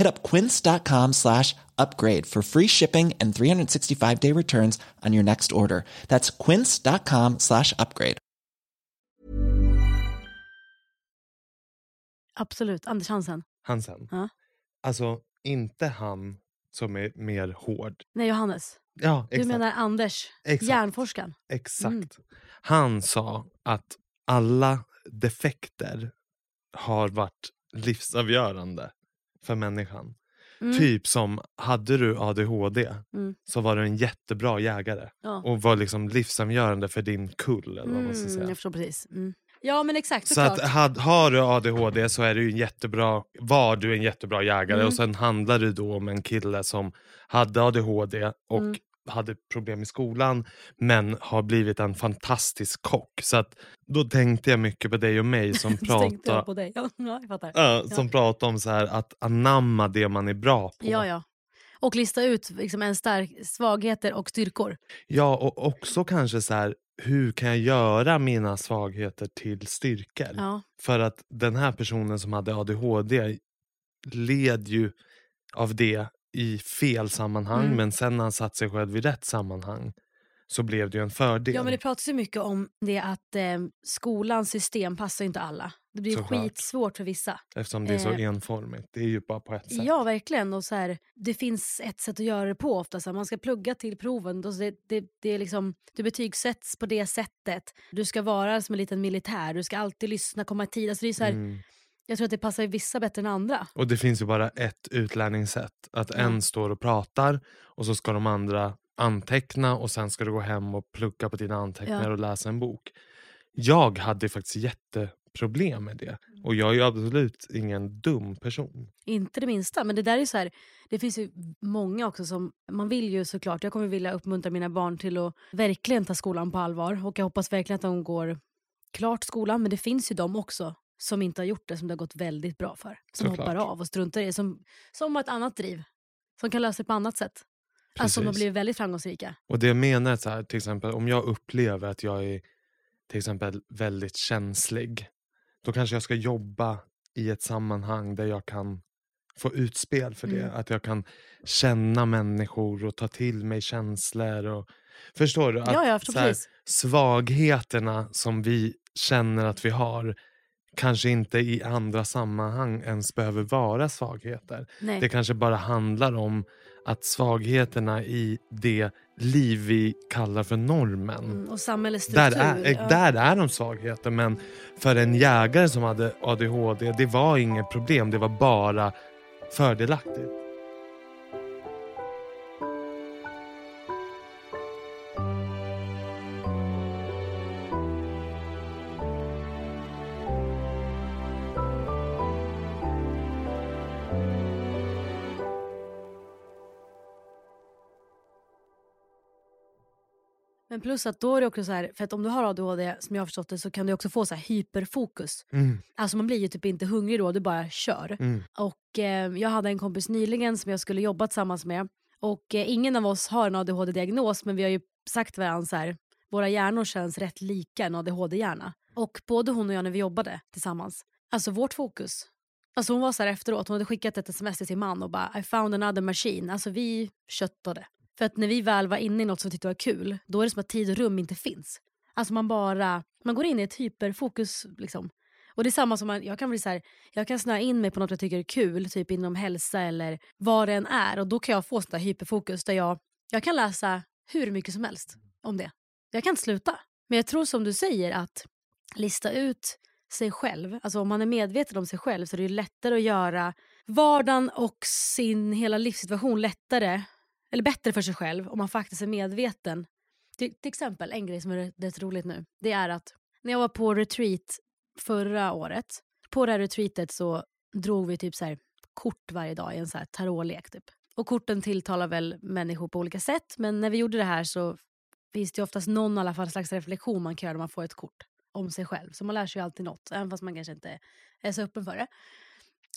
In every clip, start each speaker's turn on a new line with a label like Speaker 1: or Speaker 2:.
Speaker 1: Hit up quince.com slash upgrade for free shipping and 365 day returns on your next order. That's quince.com slash upgrade.
Speaker 2: Absolut. Anders Hansen.
Speaker 3: Hansen.
Speaker 2: Ja.
Speaker 3: Alltså, inte han som är mer hård.
Speaker 2: Nej, Johannes.
Speaker 3: Ja,
Speaker 2: Du
Speaker 3: exakt.
Speaker 2: menar Anders,
Speaker 3: Exakt.
Speaker 2: hjärnforskaren?
Speaker 3: Exakt.
Speaker 2: Mm.
Speaker 3: Han sa att alla defekter har varit livsavgörande för människan.
Speaker 2: Mm.
Speaker 3: Typ som, hade du ADHD
Speaker 2: Mm.
Speaker 3: så var du en jättebra jägare.
Speaker 2: Ja.
Speaker 3: Och var liksom livsavgörande för din kull. Eller vad man ska
Speaker 2: Mm,
Speaker 3: säga.
Speaker 2: jag förstår precis. Mm. Ja, men exakt.
Speaker 3: Så att had, har du ADHD så är du en jättebra, var du en jättebra jägare
Speaker 2: Mm.
Speaker 3: och sen handlar det då om en kille som hade ADHD och
Speaker 2: Mm.
Speaker 3: Hade problem i skolan men har blivit en fantastisk kock. Så att då tänkte jag mycket på dig och mig som pratar
Speaker 2: på dig. Ja, jag.
Speaker 3: Ja, som pratar om så här att anamma det man är bra på.
Speaker 2: Ja, ja. Och lista ut liksom en stark svagheter och styrkor.
Speaker 3: Ja, och också kanske så här, hur kan jag göra mina svagheter till styrkor?
Speaker 2: Ja.
Speaker 3: För att den här personen som hade ADHD led ju av det i fel sammanhang
Speaker 2: Mm.
Speaker 3: men sen när han satt sig själv i rätt sammanhang så blev det ju en fördel.
Speaker 2: Ja, men det pratas ju mycket om det att eh, skolans system passar inte alla. Det blir
Speaker 3: Såklart.
Speaker 2: skitsvårt för vissa.
Speaker 3: Eftersom det är så
Speaker 2: eh,
Speaker 3: enformigt. Det är ju bara på ett sätt.
Speaker 2: Ja, verkligen. Och så här, det finns ett sätt att göra det på ofta. Så här, man ska plugga till proven. Och det, det, det, är liksom, det betygsätts på det sättet. Du ska vara som en liten militär. Du ska alltid lyssna, komma i tid. Alltså det är så här,
Speaker 3: Mm.
Speaker 2: Jag tror att det passar vissa bättre än andra.
Speaker 3: Och det finns ju bara ett utlärningssätt. Att
Speaker 2: Ja.
Speaker 3: en står och pratar och så ska de andra anteckna och sen ska du gå hem och plugga på dina anteckningar
Speaker 2: Ja.
Speaker 3: och läsa en bok. Jag hade faktiskt jätteproblem med det. Och jag är ju absolut ingen dum person.
Speaker 2: Inte det minsta. Men det där är så här, det finns ju många också som, man vill ju såklart, jag kommer vilja uppmuntra mina barn till att verkligen ta skolan på allvar. Och jag hoppas verkligen att de går klart skolan. Men det finns ju de också som inte har gjort det, som det har gått väldigt bra för. Som
Speaker 3: Såklart.
Speaker 2: hoppar av och struntar i det. Som, som har ett annat driv. Som kan lösa det på annat sätt. Alltså som har
Speaker 3: Precis.
Speaker 2: blivit väldigt framgångsrika.
Speaker 3: Och det jag menar är så här, till exempel om jag upplever att jag är till exempel väldigt känslig. Då kanske jag ska jobba i ett sammanhang där jag kan få utspel för det.
Speaker 2: Mm.
Speaker 3: Att jag kan känna människor och ta till mig känslor. Och, förstår du? Att
Speaker 2: Ja, jag förstår
Speaker 3: så här,
Speaker 2: precis.
Speaker 3: svagheterna som vi känner att vi har kanske inte i andra sammanhang ens behöver vara svagheter.
Speaker 2: Nej.
Speaker 3: Det kanske bara handlar om att svagheterna i det liv vi kallar för normen.
Speaker 2: Mm, och samhällets struktur.
Speaker 3: Där är,
Speaker 2: ja.
Speaker 3: där är de svagheter men för en jägare som hade ADHD det var inget problem, det var bara fördelaktigt.
Speaker 2: Men plus att då är det också så här, för att om du har ADHD som jag har förstått det så kan du också få så här hyperfokus.
Speaker 3: Mm,
Speaker 2: Alltså man blir ju typ inte hungrig då, du bara kör.
Speaker 3: mm.
Speaker 2: Och eh, jag hade en kompis nyligen som jag skulle jobba tillsammans med. Och eh, ingen av oss har en ADHD-diagnos men vi har ju sagt till varandra så här, våra hjärnor känns rätt lika en ADHD-hjärna. Och både hon och jag när vi jobbade tillsammans, alltså vårt fokus. Alltså hon var så här efteråt, hon hade skickat ett sms till sin man och bara I found another machine. Alltså vi köttade. För att när vi väl var inne i något som vi tyckte var kul, då är det som att tid och rum inte finns. Alltså man bara, man går in i ett hyperfokus liksom. Och det är samma som man, jag kan bli så här, jag kan snöa in mig på något jag tycker är kul, typ inom hälsa eller vad det än är. Och då kan jag få sånt där hyperfokus där jag, jag kan läsa hur mycket som helst om det. Jag kan inte sluta. Men jag tror som du säger att lista ut sig själv, alltså om man är medveten om sig själv så är det lättare att göra vardagen och sin hela livssituation lättare, eller bättre för sig själv om man faktiskt är medveten. Till, till exempel, en grej som är rätt roligt nu, det är att när jag var på retreat förra året, på det här retreatet så drog vi typ så här kort varje dag i en så här tarotlek. Typ. Och korten tilltalar väl människor på olika sätt men när vi gjorde det här så finns det oftast någon i alla fall slags reflektion man kan göra när man får ett kort om sig själv. Så man lär sig ju alltid något, även fast man kanske inte är så öppen för det.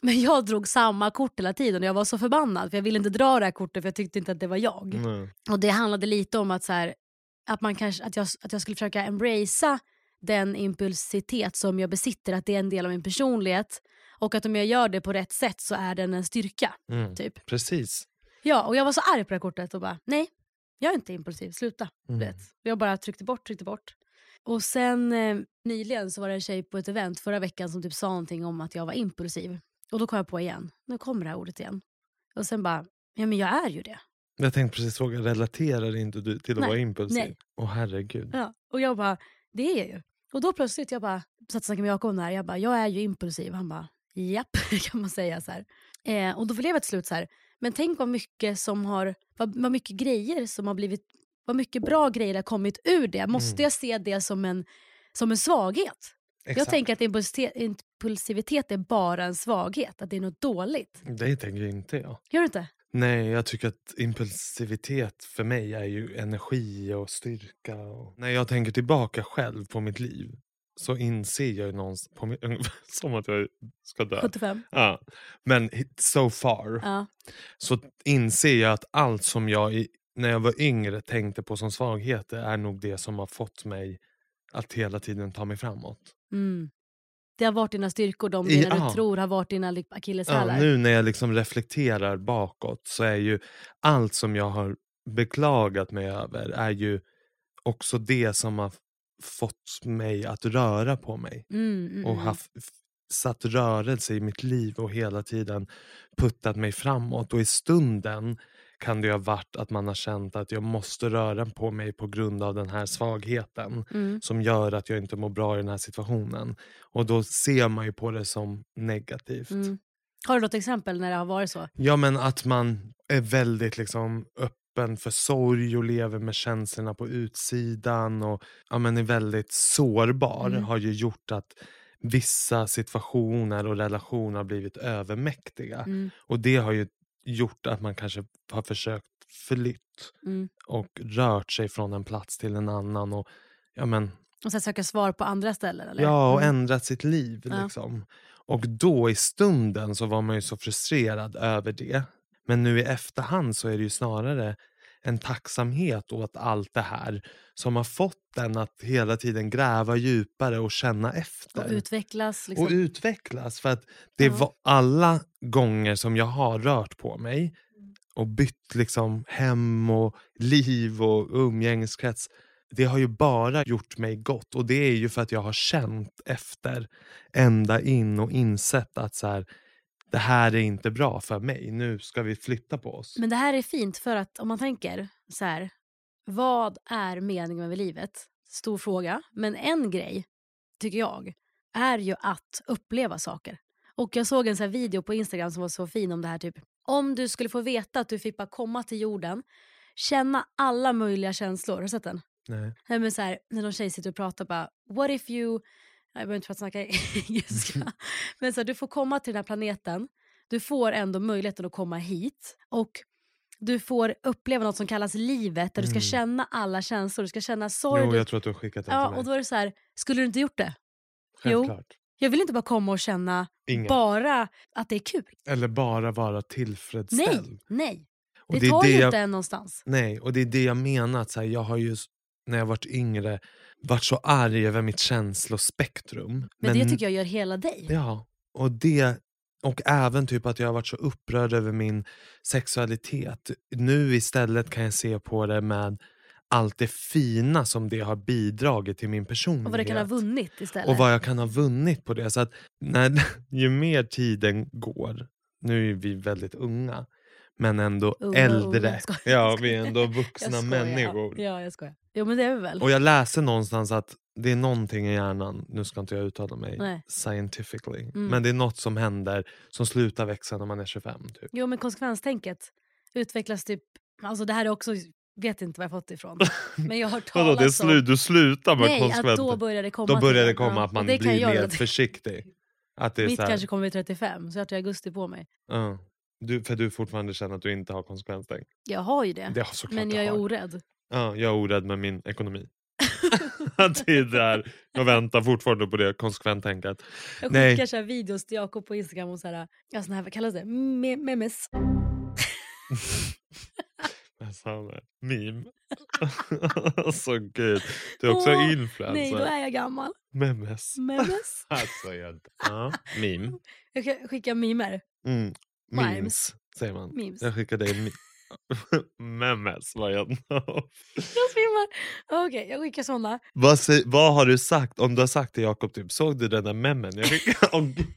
Speaker 2: Men jag drog samma kort hela tiden och jag var så förbannad för jag ville inte dra det här kortet för jag tyckte inte att det var jag.
Speaker 3: Mm.
Speaker 2: Och det handlade lite om att, så här, att, man kanske, att, jag, att jag skulle försöka embracea den impulsitet som jag besitter, att det är en del av min personlighet. Och att om jag gör det på rätt sätt så är den en styrka.
Speaker 3: Mm.
Speaker 2: Typ.
Speaker 3: Precis.
Speaker 2: Ja, och jag var så arg på det här kortet och bara nej, jag är inte impulsiv, sluta.
Speaker 3: Mm.
Speaker 2: Vet. Jag bara tryckte bort, tryckte bort. Och sen eh, nyligen så var det en tjej på ett event förra veckan som typ sa någonting om att jag var impulsiv. Och då kom jag på igen, nu kommer det här ordet igen. Och sen bara, ja men jag är ju det.
Speaker 3: Jag tänkte precis fråga, relaterar inte du till att
Speaker 2: Nej,
Speaker 3: vara impulsiv?
Speaker 2: nej.
Speaker 3: Åh herregud.
Speaker 2: Ja. Och jag bara, det är jag ju. Och då plötsligt, jag bara, satt och snackade med Jakob om det här, jag bara, jag är ju impulsiv. Han bara, japp, kan man säga så. Eh, och då blev jag till slut så här, men tänk vad mycket som har, vad, vad mycket grejer som har blivit, vad mycket bra grejer har kommit ur det. Måste
Speaker 3: Mm.
Speaker 2: jag se det som en, som en svaghet? Jag
Speaker 3: Exakt.
Speaker 2: tänker att impulsivitet, är bara en svaghet, att det är något dåligt.
Speaker 3: Det tänker inte jag.
Speaker 2: Gör du inte?
Speaker 3: Nej, jag tycker att impulsivitet för mig är ju energi och styrka. Och... När jag tänker tillbaka själv på mitt liv så inser jag ju någonstans, på min, som att jag ska dö.
Speaker 2: 75?
Speaker 3: Ja. Men so far
Speaker 2: Ja.
Speaker 3: så inser jag att allt som jag i, när jag var yngre tänkte på som svagheter är nog det som har fått mig att hela tiden ta mig framåt.
Speaker 2: Mm. Det har varit dina styrkor, de delar
Speaker 3: ja.
Speaker 2: du tror har varit dina li-
Speaker 3: Ja,
Speaker 2: akilleshälar.
Speaker 3: nu när jag liksom reflekterar bakåt så är ju allt som jag har beklagat mig över är ju också det som har fått mig att röra på mig
Speaker 2: Mm, mm,
Speaker 3: och
Speaker 2: mm.
Speaker 3: haft, satt rörelse i mitt liv och hela tiden puttat mig framåt. Och i stunden kan det ha varit att man har känt att jag måste röra på mig på grund av den här svagheten
Speaker 2: Mm.
Speaker 3: som gör att jag inte mår bra i den här situationen. Och då ser man ju på det som negativt.
Speaker 2: Mm. Har du något exempel när det har varit så?
Speaker 3: Ja men att man är väldigt liksom öppen för sorg och lever med känslorna på utsidan och ja, men är väldigt sårbar
Speaker 2: Mm.
Speaker 3: har ju gjort att vissa situationer och relationer har blivit övermäktiga.
Speaker 2: Mm.
Speaker 3: Och det har ju gjort att man kanske har försökt flytt
Speaker 2: Mm.
Speaker 3: och rört sig från en plats till en annan. Och, ja, men,
Speaker 2: Och sen söka svar på andra ställen? Eller?
Speaker 3: Ja, och
Speaker 2: Mm.
Speaker 3: ändrat sitt liv.
Speaker 2: Ja.
Speaker 3: Liksom. Och då i stunden så var man ju så frustrerad över det. Men nu i efterhand så är det ju snarare en tacksamhet åt allt det här som har fått en att hela tiden gräva djupare och känna efter.
Speaker 2: Och utvecklas? Liksom.
Speaker 3: Och utvecklas. För att det
Speaker 2: Ja.
Speaker 3: var alla gånger som jag har rört på mig och bytt liksom hem och liv och umgängeskrets. Det har ju bara gjort mig gott och det är ju för att jag har känt efter ända in och insett att så här, det här är inte bra för mig. Nu ska vi flytta på oss.
Speaker 2: Men det här är fint för att om man tänker så här, vad är meningen med livet? Stor fråga. Men en grej, tycker jag, är ju att uppleva saker. Och jag såg en så video på Instagram som var så fin om det här typ. Om du skulle få veta att du fick bara komma till jorden, känna alla möjliga känslor. Har du sett den?
Speaker 3: Nej.
Speaker 2: Nej, men så här, när någon tjej sitter och pratar bara, what if you... Jag behöver inte prata snacka engelska. men så här, du får komma till den här planeten, du får ändå möjligheten att komma hit och du får uppleva något som kallas livet där du ska
Speaker 3: Mm.
Speaker 2: känna alla känslor, du ska känna sorg.
Speaker 3: Jo, jag tror att du har skickat den
Speaker 2: ja,
Speaker 3: till mig.
Speaker 2: och då är det så här, skulle du inte gjort det? jo.
Speaker 3: Självklart.
Speaker 2: Jag vill inte bara komma och känna
Speaker 3: Inget.
Speaker 2: bara att det är kul.
Speaker 3: Eller bara vara tillfredsställd.
Speaker 2: Nej, nej.
Speaker 3: Och
Speaker 2: Det,
Speaker 3: det
Speaker 2: tar
Speaker 3: det
Speaker 2: ju
Speaker 3: jag-
Speaker 2: inte en någonstans.
Speaker 3: Nej, och det är det jag menar. Att så här, jag har ju när jag varit yngre varit så arg över mitt känslospektrum.
Speaker 2: Men, det tycker jag gör hela dig.
Speaker 3: Ja, och det och även typ att jag har varit så upprörd över min sexualitet. Nu istället kan jag se på det med allt det fina som det har bidragit till min personlighet.
Speaker 2: Och vad du kan ha vunnit istället.
Speaker 3: Och vad jag kan ha vunnit på det. Så att när, ju mer tiden går, nu är vi väldigt unga, men ändå
Speaker 2: Unga,
Speaker 3: äldre.
Speaker 2: Skojar,
Speaker 3: ja, vi är ändå vuxna människor.
Speaker 2: Ja, jag skojar. Jo men det är vi väl.
Speaker 3: Och jag läser någonstans att det är någonting i hjärnan, nu ska inte jag uttala mig
Speaker 2: Nej.
Speaker 3: scientifically,
Speaker 2: Mm.
Speaker 3: men det är något som händer som slutar växa när man är 25. Typ.
Speaker 2: Jo men konsekvenstänket utvecklas typ, alltså det här är också, vet inte var jag fått det ifrån. Men jag har hört
Speaker 3: Vadå, det slut, du slutar med
Speaker 2: Nej, att då börjar det komma.
Speaker 3: Då börjar det komma
Speaker 2: Ja,
Speaker 3: att man blir mer försiktig. Att det
Speaker 2: Mitt
Speaker 3: så här,
Speaker 2: kanske kommer vid 35, så jag har till augusti på mig.
Speaker 3: ja. Du, för du fortfarande känner att du inte har konsekvenstänk.
Speaker 2: Jag har ju det.
Speaker 3: Det har
Speaker 2: men jag är orädd.
Speaker 3: Ja, jag är orädd med min ekonomi. Det är där. Jag väntar fortfarande på det konsekvent-tänket.
Speaker 2: Jag
Speaker 3: Nej.
Speaker 2: skickar så videos till Jakob på Instagram och så här, ja, såna här vad kallas det? Me- memes.
Speaker 3: Jag. Meme. alltså gud. Du är också
Speaker 2: Åh,
Speaker 3: influencer.
Speaker 2: Nej, då är jag gammal.
Speaker 3: Memes.
Speaker 2: Memes.
Speaker 3: alltså, jag... Ja, meme.
Speaker 2: Jag kan skicka mimer.
Speaker 3: Mm.
Speaker 2: Memes.
Speaker 3: Säger man.
Speaker 2: Memes.
Speaker 3: Jag skickar dig memes. Jag...
Speaker 2: Svimmar. Okej, jag skickar såna.
Speaker 3: vad, sä- vad har du sagt? Om du har sagt till Jakob, typ, såg du den där memmen? Jag skickade... Gud.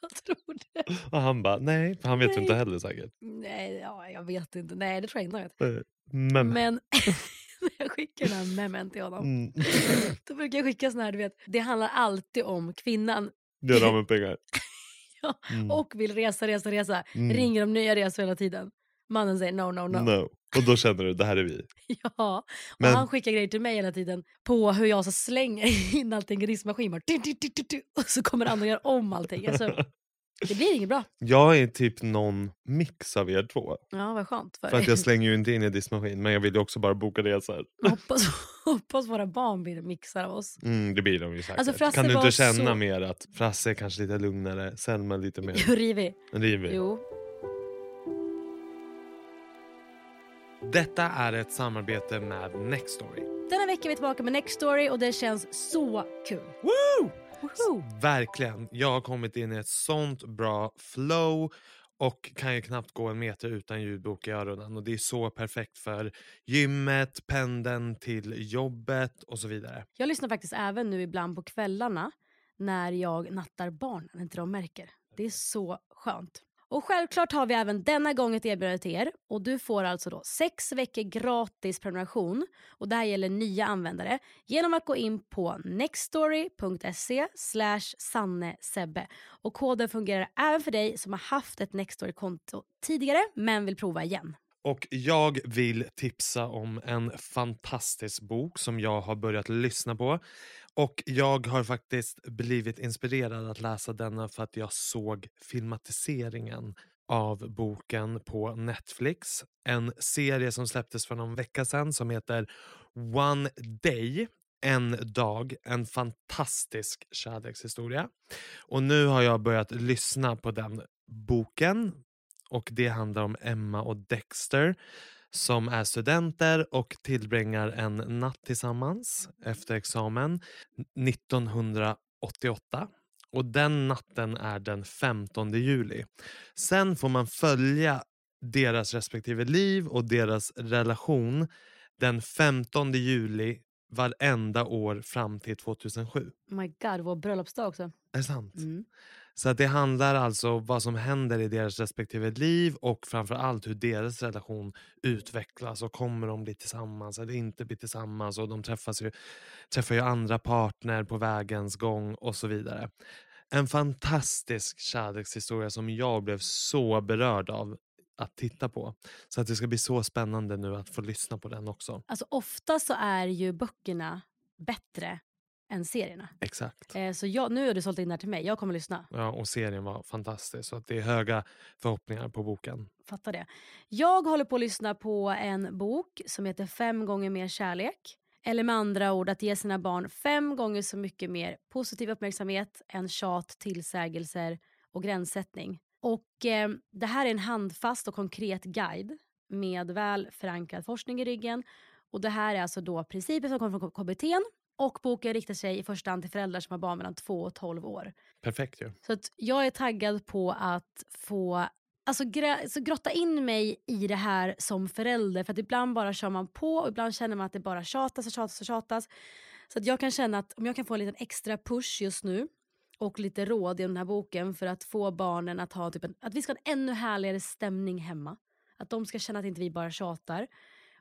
Speaker 2: Jag tror det.
Speaker 3: och han bara, nej. För han vet
Speaker 2: Nej.
Speaker 3: inte heller säkert.
Speaker 2: Nej, ja, jag vet inte. Nej, det tror jag inte han vet.
Speaker 3: Eh, Mem.
Speaker 2: Men när jag skickar den här memen till honom,
Speaker 3: Mm.
Speaker 2: då brukar jag skicka såna här, du vet, det handlar alltid om kvinnan
Speaker 3: Gör av med pengar. Mm.
Speaker 2: och vill resa, resa, resa.
Speaker 3: Mm.
Speaker 2: Ringer om nya resor hela tiden. Mannen säger no, no, no.
Speaker 3: No. Och då känner du, det här är vi.
Speaker 2: Ja,
Speaker 3: Men-
Speaker 2: och han skickar grejer till mig hela tiden på hur jag så slänger in allting i diskmaskin. bara tu, tu, tu, tu, tu, Och så kommer han och gör om allting. Alltså, det blir inget bra.
Speaker 3: Jag är typ någon mix av er två.
Speaker 2: Ja, vad skönt för
Speaker 3: För att jag slänger ju inte in i diskmaskin, men jag vill ju också bara boka resor.
Speaker 2: hoppas, hoppas våra barn blir mixar av oss.
Speaker 3: Mm, det blir de ju säkert.
Speaker 2: Alltså,
Speaker 3: kan du inte känna
Speaker 2: så-
Speaker 3: mer att Frasse är kanske lite lugnare, Selma lite mer
Speaker 2: Hur rivig?
Speaker 3: rivig?
Speaker 2: Jo.
Speaker 3: Detta är ett samarbete med Nextory.
Speaker 2: Denna vecka är vi tillbaka med Next Story och det känns så kul.
Speaker 3: Woo!
Speaker 2: Woho!
Speaker 3: Verkligen. Jag har kommit in i ett sånt bra flow och kan ju knappt gå en meter utan ljudbok i öronen. Och det är så perfekt för gymmet, pendeln till jobbet och så vidare.
Speaker 2: Jag lyssnar faktiskt även nu ibland på kvällarna när jag nattar barnen, inte de märker. Det är så skönt. Och självklart har vi även denna gång ett erbjudande till er. Och du får alltså då sex veckor gratis prenumeration. Och det här gäller nya användare. Genom att gå in på nextstory.se slash sannesebbe. Och koden fungerar även för dig som har haft ett Nextory-konto tidigare men vill prova igen.
Speaker 3: Och jag vill tipsa om en fantastisk bok som jag har börjat lyssna på. Och jag har faktiskt blivit inspirerad att läsa denna för att jag såg filmatiseringen av boken på Netflix. En serie som släpptes för någon vecka sedan som heter One Day. En dag, en fantastisk kärlekshistoria. Och nu har jag börjat lyssna på den boken och det handlar om Emma och Dexter som är studenter och tillbringar en natt tillsammans efter examen 1988. Och den natten är den 15 juli. Sen får man följa deras respektive liv och deras relation den 15 juli varenda år fram till 2007.
Speaker 2: Oh my god, vår bröllopsdag också.
Speaker 3: Är det sant?
Speaker 2: Mm.
Speaker 3: Så att det handlar alltså om vad som händer i deras respektive liv och framförallt hur deras relation utvecklas och kommer de bli tillsammans eller inte bli tillsammans och de träffas ju, träffar ju andra partner på vägens gång och så vidare. En fantastisk kärlekshistoria som jag blev så berörd av att titta på. Så att det ska bli så spännande nu att få lyssna på den också.
Speaker 2: Alltså ofta så är ju böckerna bättre än serierna.
Speaker 3: Exakt.
Speaker 2: Eh, så jag, nu har du sålt in det här till mig, jag kommer lyssna.
Speaker 3: Ja, och serien var fantastisk. Så att det är höga förhoppningar på boken.
Speaker 2: Fattar det. Jag håller på att lyssna på en bok som heter Fem gånger mer kärlek. Eller med andra ord att ge sina barn fem gånger så mycket mer positiv uppmärksamhet än tjat, tillsägelser och gränssättning. Och eh, Det här är en handfast och konkret guide med väl förankrad forskning i ryggen. Och det här är alltså då principer som kommer från KBT och boken riktar sig i första hand till föräldrar som har barn mellan 2 och 12 år.
Speaker 3: Perfekt ju.
Speaker 2: Så att jag är taggad på att få alltså, så grotta in mig i det här som förälder. För att ibland bara kör man på och ibland känner man att det bara tjatas och tjatas och tjatas. Så att jag kan känna att om jag kan få en liten extra push just nu och lite råd i den här boken för att få barnen att ha typ en, att vi ska ha en ännu härligare stämning hemma. Att de ska känna att inte vi bara tjatar.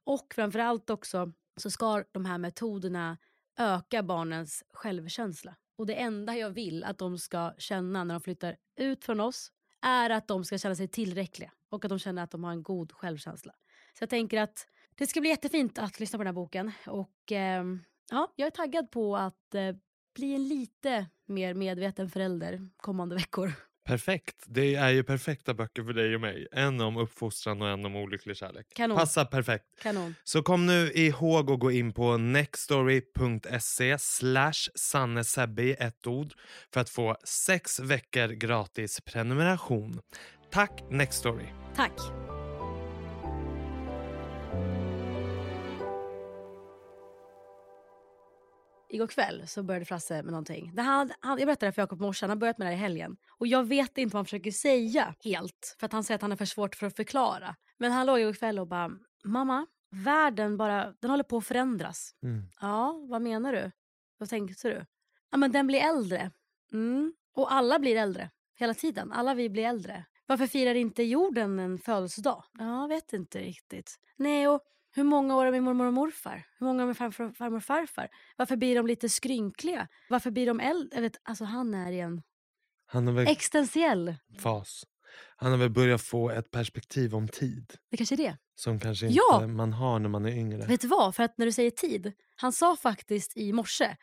Speaker 2: Och framförallt också så ska de här metoderna öka barnens självkänsla. Och det enda jag vill att de ska känna när de flyttar ut från oss är att de ska känna sig tillräckliga och att de känner att de har en god självkänsla. Så jag tänker att det ska bli jättefint att lyssna på den här boken och eh, ja, jag är taggad på att eh, bli en lite mer medveten förälder kommande veckor.
Speaker 3: Perfekt. Det är ju perfekta böcker för dig och mig. En om uppfostran och en om olycklig kärlek.
Speaker 2: Kanon.
Speaker 3: Passar perfekt.
Speaker 2: Kanon.
Speaker 3: Så kom nu ihåg att gå in på nextory.se slash sannesebbe i ett ord för att få sex veckor gratis prenumeration. Tack Nextory.
Speaker 2: Tack. Igår kväll så började Frasse med någonting. Det han, han, jag berättade för Jakob morse, han har börjat med det här i helgen. Och jag vet inte vad han försöker säga helt. För att han säger att han är för svårt för att förklara. Men han låg igår kväll och bara, mamma, världen bara, den håller på att förändras.
Speaker 3: Mm.
Speaker 2: Ja, vad menar du? Vad tänkte du? Ja men den blir äldre. Mm. Och alla blir äldre. Hela tiden. Alla vi blir äldre. Varför firar inte jorden en födelsedag? Ja, vet inte riktigt. Nej, och hur många år är min mormor och morfar? Hur många är min farmor, farmor och farfar? Varför blir de lite skrynkliga? Varför blir de äldre? Jag vet, alltså han är i en
Speaker 3: Han har väl
Speaker 2: existentiell...
Speaker 3: fas. Han har väl börjat få ett perspektiv om tid
Speaker 2: Det kanske är det.
Speaker 3: som kanske
Speaker 2: Ja.
Speaker 3: inte man har när man är yngre.
Speaker 2: Vet du vad? För att när du säger tid. Han sa faktiskt i morse.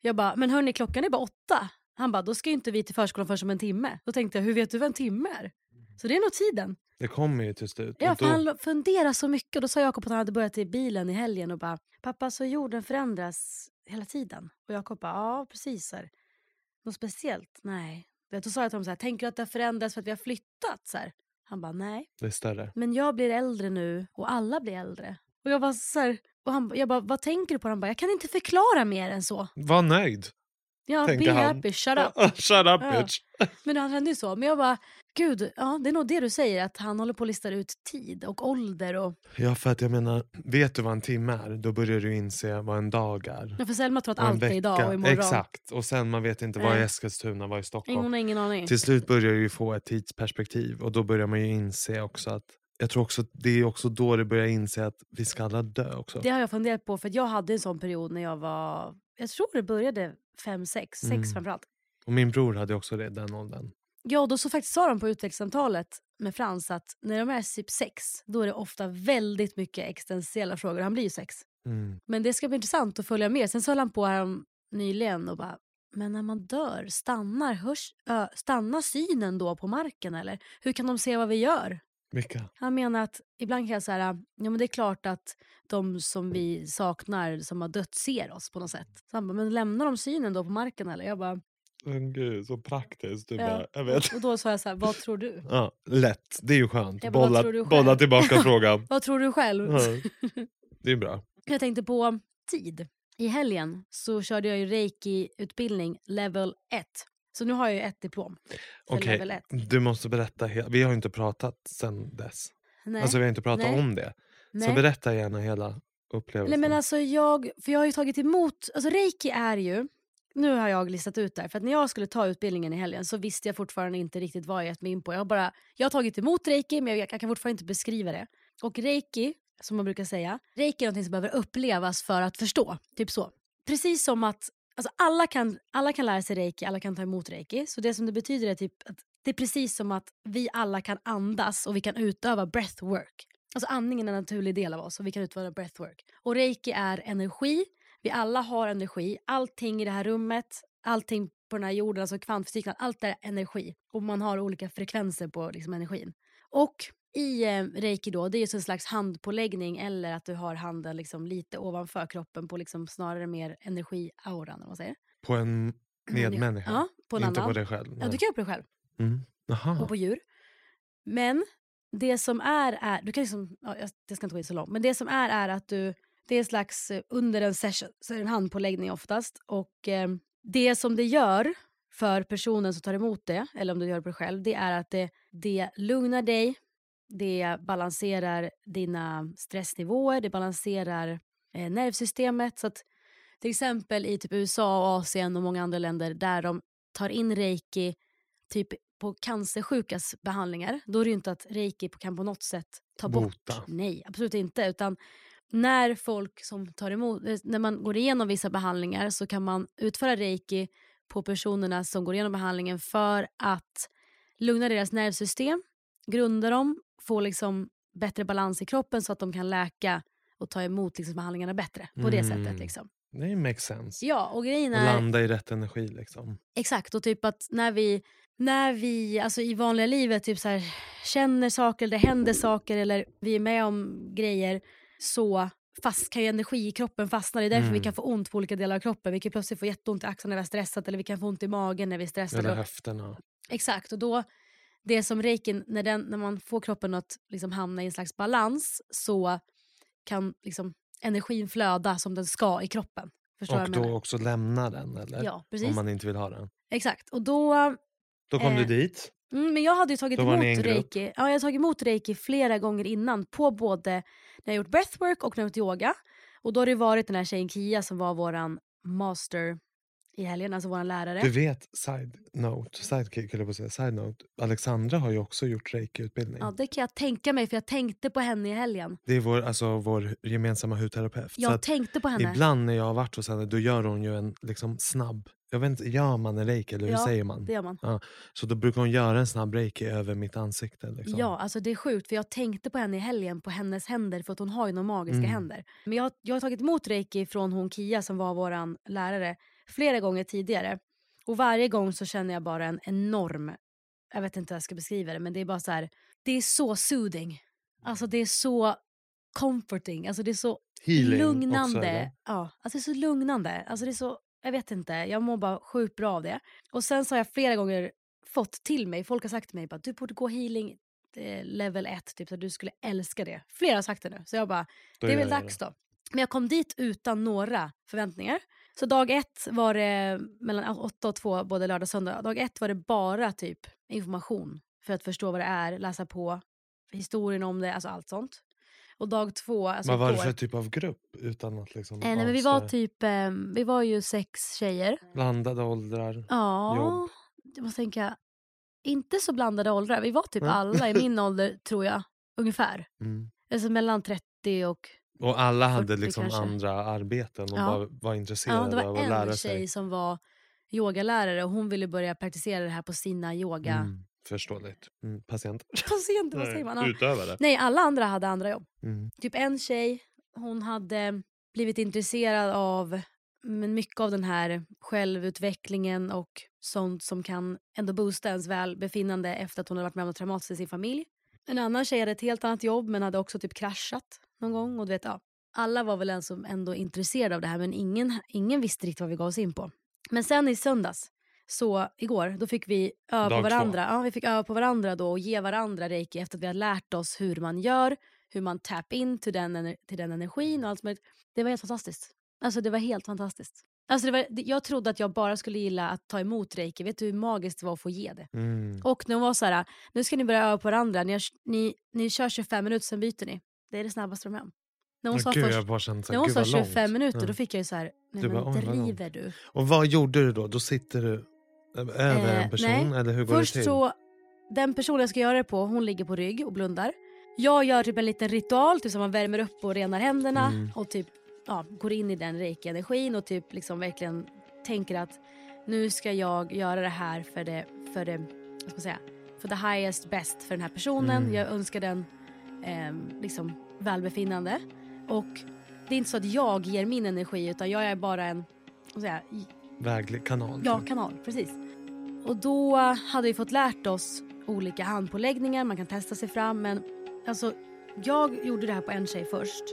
Speaker 2: Jag bara, men hörni klockan är bara åtta. Han bara, då ska ju inte vi till förskolan förrän om en timme. Då tänkte jag, hur vet du vad en timme är? Så det är nog tiden.
Speaker 3: Det kommer ju till slut.
Speaker 2: Ja,
Speaker 3: då,
Speaker 2: han funderar så mycket. Och då sa Jakob att han hade börjat i bilen i helgen och bara, pappa så jorden förändras hela tiden? Och Jakob bara, ja precis. Här. Något speciellt? Nej. Då sa jag till honom så här, tänker du att det har förändrats för att vi har flyttat? Så här. Han bara, nej.
Speaker 3: det är större.
Speaker 2: Men jag blir äldre nu och alla blir äldre. Och jag var så här, och han, jag bara, vad tänker du på? Han bara, jag kan inte förklara mer än så.
Speaker 3: Var nöjd.
Speaker 2: Ja,
Speaker 3: tänker
Speaker 2: be
Speaker 3: han.
Speaker 2: happy, shut up.
Speaker 3: Shut up
Speaker 2: Ja.
Speaker 3: bitch.
Speaker 2: Men han kände ju så. Men jag bara, gud, ja, det är nog det du säger. Att han håller på att lista ut tid och ålder. Och...
Speaker 3: Ja för att jag menar, vet du vad en timme är? Då börjar du inse vad en dag är.
Speaker 2: Ja, för Selma tror att allt är idag och imorgon.
Speaker 3: Exakt. Och sen man vet inte vad är
Speaker 2: Nej.
Speaker 3: Eskilstuna, vad är Stockholm.
Speaker 2: Ingen, ingen aning.
Speaker 3: Till slut börjar du ju få ett tidsperspektiv och då börjar man ju inse också att jag tror också det är också då det börjar inse att vi ska alla dö också.
Speaker 2: Det har jag funderat på. För att jag hade en sån period när jag var, jag tror det började fem, sex, sex
Speaker 3: Mm.
Speaker 2: framförallt.
Speaker 3: Och min bror hade också det, den åldern.
Speaker 2: Ja, då så faktiskt sa de på utvecklingssamtalet med Frans att när de är typ sex, då är det ofta väldigt mycket existentiella frågor. Han blir ju sex.
Speaker 3: Mm.
Speaker 2: Men det ska bli intressant att följa med. Sen så höll han på här om, nyligen och bara, men när man dör, stannar, hörs, ö, stannar synen då på marken eller? Hur kan de se vad vi gör?
Speaker 3: Vilka?
Speaker 2: Han menar att ibland kan jag säga, ja men det är klart att de som vi saknar som har dött ser oss på något sätt. Så han bara, men lämnar de synen då på marken eller? Jag bara,
Speaker 3: Men gud, så praktiskt. Du
Speaker 2: ja.
Speaker 3: bara, jag vet.
Speaker 2: Och då sa jag så här, vad tror du?
Speaker 3: Ja, lätt, det är ju skönt.
Speaker 2: Jag bara, vad
Speaker 3: Bolla,
Speaker 2: tror du själv?
Speaker 3: bolla tillbaka frågan.
Speaker 2: Vad tror du själv?
Speaker 3: Ja, det är bra.
Speaker 2: Jag tänkte på tid. I helgen så körde jag ju reiki-utbildning level 1. Så nu har jag ju ett diplom
Speaker 3: Okej,
Speaker 2: 1.
Speaker 3: du måste berätta. Vi har ju inte pratat sen dess.
Speaker 2: Nej.
Speaker 3: Alltså vi har inte pratat
Speaker 2: Nej.
Speaker 3: om det. Så
Speaker 2: Nej.
Speaker 3: berätta gärna hela upplevelsen.
Speaker 2: Nej men alltså jag, för jag har ju tagit emot, alltså reiki är ju, nu har jag listat ut det här, för att när jag skulle ta utbildningen i helgen så visste jag fortfarande inte riktigt vad jag gett mig in på. Jag har, bara, jag har tagit emot reiki men jag, jag kan fortfarande inte beskriva det. Och reiki, som man brukar säga, reiki är något som behöver upplevas för att förstå. Typ så. Precis som att alltså alla, kan, alla kan lära sig reiki, alla kan ta emot reiki. Så det som det betyder är typ att det är precis som att vi alla kan andas och vi kan utöva breathwork. Alltså andningen är en naturlig del av oss och vi kan utföra breathwork. Och reiki är energi. Vi alla har energi. Allting i det här rummet, allting på den här jorden, alltså kvantfysiken, allt är energi. Och man har olika frekvenser på liksom, energin. Och i eh, reiki då, det är just en slags handpåläggning eller att du har handen liksom lite ovanför kroppen på liksom snarare mer energiauran. Om man säger.
Speaker 3: På en medmänniska?
Speaker 2: Ja, på en
Speaker 3: inte
Speaker 2: annan.
Speaker 3: på dig själv?
Speaker 2: Ja, du kan göra på dig själv
Speaker 3: mm.
Speaker 2: Och på djur. Men det som är, är du kan liksom, ja, jag, jag ska inte gå in så långt, men det som är är att du Det är en slags, eh, under en session, så är det en handpåläggning oftast. Och eh, det som det gör för personen som tar emot det, eller om du gör det på dig själv, det är att det, det lugnar dig, det balanserar dina stressnivåer, det balanserar eh, nervsystemet. Så att till exempel i typ USA och Asien och många andra länder där de tar in reiki typ på cancersjukas behandlingar, då är det ju inte att reiki kan på något sätt ta bort.
Speaker 3: Bota.
Speaker 2: Nej, absolut inte. Utan när folk som tar emot, eh, när man går igenom vissa behandlingar så kan man utföra reiki på personerna som går igenom behandlingen för att lugna deras nervsystem, grunda dem, få liksom bättre balans i kroppen så att de kan läka och ta emot liksom behandlingarna bättre. På det
Speaker 3: Mm.
Speaker 2: sättet. Liksom.
Speaker 3: Det makes sense.
Speaker 2: Ja, och grejen
Speaker 3: Och
Speaker 2: är...
Speaker 3: landa i rätt energi liksom.
Speaker 2: Exakt, och typ att när vi, när vi alltså i vanliga livet typ så här, känner saker, eller det händer saker eller vi är med om grejer så fast kan ju energi i kroppen fastna. Det är därför
Speaker 3: Mm.
Speaker 2: vi kan få ont på olika delar av kroppen. Vi kan plötsligt få jätteont i axlarna när vi är stressat eller vi kan få ont i magen när vi är stressade.
Speaker 3: Eller höfterna.
Speaker 2: Exakt, och då det som reikin, när, den, när man får kroppen att liksom hamna i en slags balans så kan liksom energin flöda som den ska i kroppen. Förstår
Speaker 3: Och då
Speaker 2: menar?
Speaker 3: också lämna den eller?
Speaker 2: Ja, precis.
Speaker 3: Om man inte vill ha den.
Speaker 2: Exakt, och då
Speaker 3: Då kom
Speaker 2: Eh,
Speaker 3: du dit.
Speaker 2: Mm, men jag hade ju tagit
Speaker 3: Då
Speaker 2: emot reiki. Ja, jag har tagit emot reiki flera gånger innan på både när jag gjort breathwork och när jag gjort yoga. Och då har det varit den här tjejen Kia som var våran master i helgen, alltså våran lärare.
Speaker 3: Du vet, side note, sidekick eller på att säga, side note. Alexandra har ju också gjort reiki-utbildning.
Speaker 2: Ja, det kan jag tänka mig för jag tänkte på henne i helgen.
Speaker 3: Det är vår, alltså, vår gemensamma hudterapeut. Så
Speaker 2: Jag
Speaker 3: att
Speaker 2: tänkte på henne.
Speaker 3: ibland när jag har varit hos henne då gör hon ju en liksom, snabb, jag vet inte, gör man en reiki eller hur
Speaker 2: Ja,
Speaker 3: säger man?
Speaker 2: Det gör man.
Speaker 3: Ja, så då brukar hon göra en snabb reiki över mitt ansikte. Liksom.
Speaker 2: Ja, alltså det är sjukt för jag tänkte på henne i helgen på hennes händer för att hon har ju några magiska
Speaker 3: Mm.
Speaker 2: händer. Men jag, jag har tagit emot reiki från hon Kia som var våran lärare flera gånger tidigare. Och varje gång så känner jag bara en enorm, jag vet inte hur jag ska beskriva det men det är bara så här, det är så soothing. Alltså det är så comforting, alltså det är så
Speaker 3: Healing också,
Speaker 2: lugnande.
Speaker 3: eller?
Speaker 2: ja, alltså det är så lugnande. Alltså det är så, jag vet inte, jag mår bara sjukt bra av det. Och sen så har jag flera gånger fått till mig, folk har sagt till mig att du borde gå healing eh, level 1, typ så du skulle älska det. Flera har sagt det nu, så jag bara,
Speaker 3: Då
Speaker 2: det är väl dags då. Men jag kom dit utan några förväntningar. Så dag ett var det mellan åtta och två, både lördag och söndag. Dag ett var det bara typ information för att förstå vad det är, läsa på, historien om det, alltså allt sånt. Och dag två, alltså
Speaker 3: Vad var det för typ av grupp? Utan att liksom
Speaker 2: Eh, nej, men vi var typ, eh, vi var ju sex tjejer.
Speaker 3: Blandade åldrar?
Speaker 2: Ja,
Speaker 3: Jobb.
Speaker 2: jag måste tänka. Inte så blandade åldrar. Vi var typ
Speaker 3: Nej.
Speaker 2: alla i min ålder tror jag. Ungefär.
Speaker 3: Mm.
Speaker 2: Alltså mellan 30 och...
Speaker 3: Och alla hade
Speaker 2: 40
Speaker 3: liksom
Speaker 2: kanske.
Speaker 3: andra arbeten och
Speaker 2: Ja.
Speaker 3: var
Speaker 2: Ja,
Speaker 3: intresserade
Speaker 2: det
Speaker 3: av
Speaker 2: var
Speaker 3: att lära
Speaker 2: en
Speaker 3: sig.
Speaker 2: tjej som var yogalärare och hon ville börja praktisera det här på sina yoga...
Speaker 3: Mm, förståeligt. Mm, patient.
Speaker 2: Patienter, vad säger man? Ja.
Speaker 3: Utövare.
Speaker 2: Nej, alla andra hade andra jobb.
Speaker 3: Mm.
Speaker 2: Typ en tjej, hon hade blivit intresserad av men mycket av den här självutvecklingen och sånt som kan ändå boosta ens välbefinnande efter att hon hade varit med om något traumatiskt i sin familj. En annan tjej hade ett helt annat jobb men hade också typ kraschat någon gång. Och du vet, ja, alla var väl ändå intresserade av det här men ingen, ingen visste riktigt vad vi gav oss in på. Men sen i söndags, så igår, då fick vi öva
Speaker 3: Dag
Speaker 2: på
Speaker 3: två.
Speaker 2: varandra. Ja, vi fick öva på varandra då och ge varandra reiki efter att vi har lärt oss hur man gör, hur man tap in till den, till den energin och allt möjligt. Det var helt fantastiskt. Alltså det var helt fantastiskt. Alltså det var, jag trodde att jag bara skulle gilla att ta emot reiki. Vet du hur magiskt det var att få ge det?
Speaker 3: Mm.
Speaker 2: Och när hon var så här, nu ska ni börja öva på varandra. Ni, har, ni, ni kör 25 minuter, sen byter ni. Det är det snabbaste de har. När hon sa,
Speaker 3: gud,
Speaker 2: först,
Speaker 3: kände
Speaker 2: när hon sa
Speaker 3: vad
Speaker 2: 25
Speaker 3: långt.
Speaker 2: minuter,
Speaker 3: Ja.
Speaker 2: då fick jag ju så här, nej
Speaker 3: Du
Speaker 2: men
Speaker 3: bara,
Speaker 2: driver du?
Speaker 3: Och vad gjorde du då? Då sitter du över
Speaker 2: Eh,
Speaker 3: en person?
Speaker 2: nej.
Speaker 3: Eller hur går
Speaker 2: Först
Speaker 3: det till?
Speaker 2: så, den personen jag ska göra det på, hon ligger på rygg och blundar. Jag gör typ en liten ritual, typ som man värmer upp och renar händerna
Speaker 3: Mm.
Speaker 2: och typ ja, går in i den reiki-energin och typ liksom verkligen tänker att nu ska jag göra det här för det, för det, vad ska man säga, för the highest best för den här personen.
Speaker 3: Mm.
Speaker 2: Jag önskar den eh, liksom välbefinnande. Och det är inte så att jag ger min energi utan jag är bara en, vad ska jag säga,
Speaker 3: Väglig kanal?
Speaker 2: Ja,
Speaker 3: typ.
Speaker 2: kanal. Precis. Och då hade vi fått lärt oss olika handpåläggningar, man kan testa sig fram. Men alltså, jag gjorde det här på en tjej först.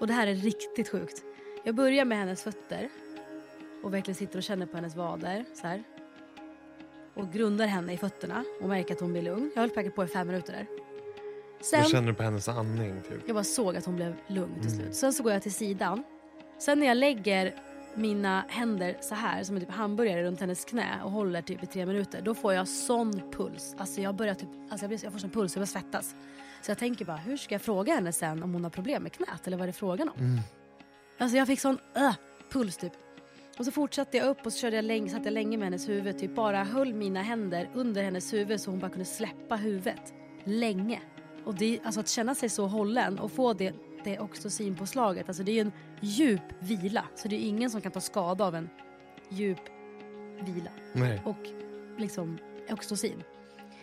Speaker 2: Och det här är riktigt sjukt. Jag börjar med hennes fötter och verkligen sitter och känner på hennes vader. Så här. Och grundar henne i fötterna och märker att hon blir lugn. Jag höll säkert på i fem minuter där. Sen,
Speaker 3: Då känner du på hennes andning typ.
Speaker 2: jag bara såg att hon blev lugn till
Speaker 3: Mm.
Speaker 2: slut. Sen så går jag till sidan. Sen när jag lägger mina händer så här som en typ hamburgare runt hennes knä och håller typ i tre minuter. Då får jag sån puls. Alltså jag börjar typ, alltså jag, blir, jag får sån puls, jag börjar svettas. Så jag tänker bara, hur ska jag fråga henne sen om hon har problem med knät eller vad är det frågan om?
Speaker 3: Mm.
Speaker 2: Alltså jag fick sån uh, puls typ. Och så fortsatte jag upp och så körde jag länge, satt jag länge med hennes huvud. Typ bara höll mina händer under hennes huvud så hon bara kunde släppa huvudet. Länge. Och det, alltså att känna sig så hållen och få det, det oxytocinpåslaget. Alltså det är ju en djup vila. Så det är ingen som kan ta skada av en djup vila.
Speaker 3: Nej.
Speaker 2: Och liksom oxytocin.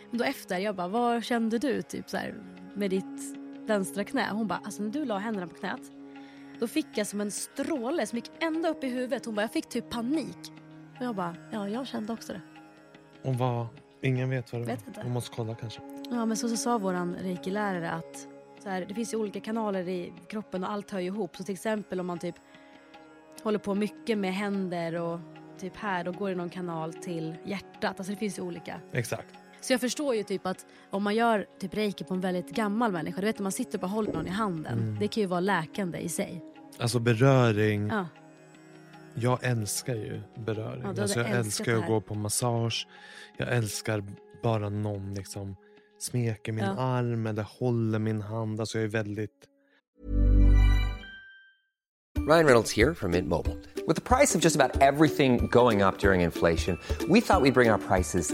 Speaker 2: Men då efter, jag bara, vad kände du typ så här, med ditt vänstra knä? Hon bara, alltså när du la händerna på knät då fick jag som en stråle som gick ända upp i huvudet. Hon bara, jag fick typ panik. Och jag bara, ja jag kände också det.
Speaker 3: Och vad? Ingen vet vad det
Speaker 2: Vet
Speaker 3: var.
Speaker 2: inte.
Speaker 3: Hon måste kolla kanske.
Speaker 2: Ja men så, så sa våran reiki-lärare att så här, det finns ju olika kanaler i kroppen och allt hör ju ihop. Så till exempel om man typ håller på mycket med händer och typ här då går det någon kanal till hjärtat. Alltså det finns ju olika.
Speaker 3: Exakt.
Speaker 2: Så jag förstår ju typ att om man gör typ reiki på en väldigt gammal människa, du vet när man sitter och bara håller någon i handen.
Speaker 3: Mm.
Speaker 2: Det kan ju vara läkande i sig.
Speaker 3: Alltså beröring.
Speaker 2: Ja.
Speaker 3: Jag älskar ju beröring.
Speaker 2: Ja,
Speaker 3: alltså, jag älskar att gå på massage. Jag älskar bara någon liksom smeker min
Speaker 2: Ja.
Speaker 3: arm eller håller min hand. Alltså jag är väldigt...
Speaker 4: Ryan Reynolds here from Mint Mobile. With the price of just about everything going up during inflation, we thought we'd bring our prices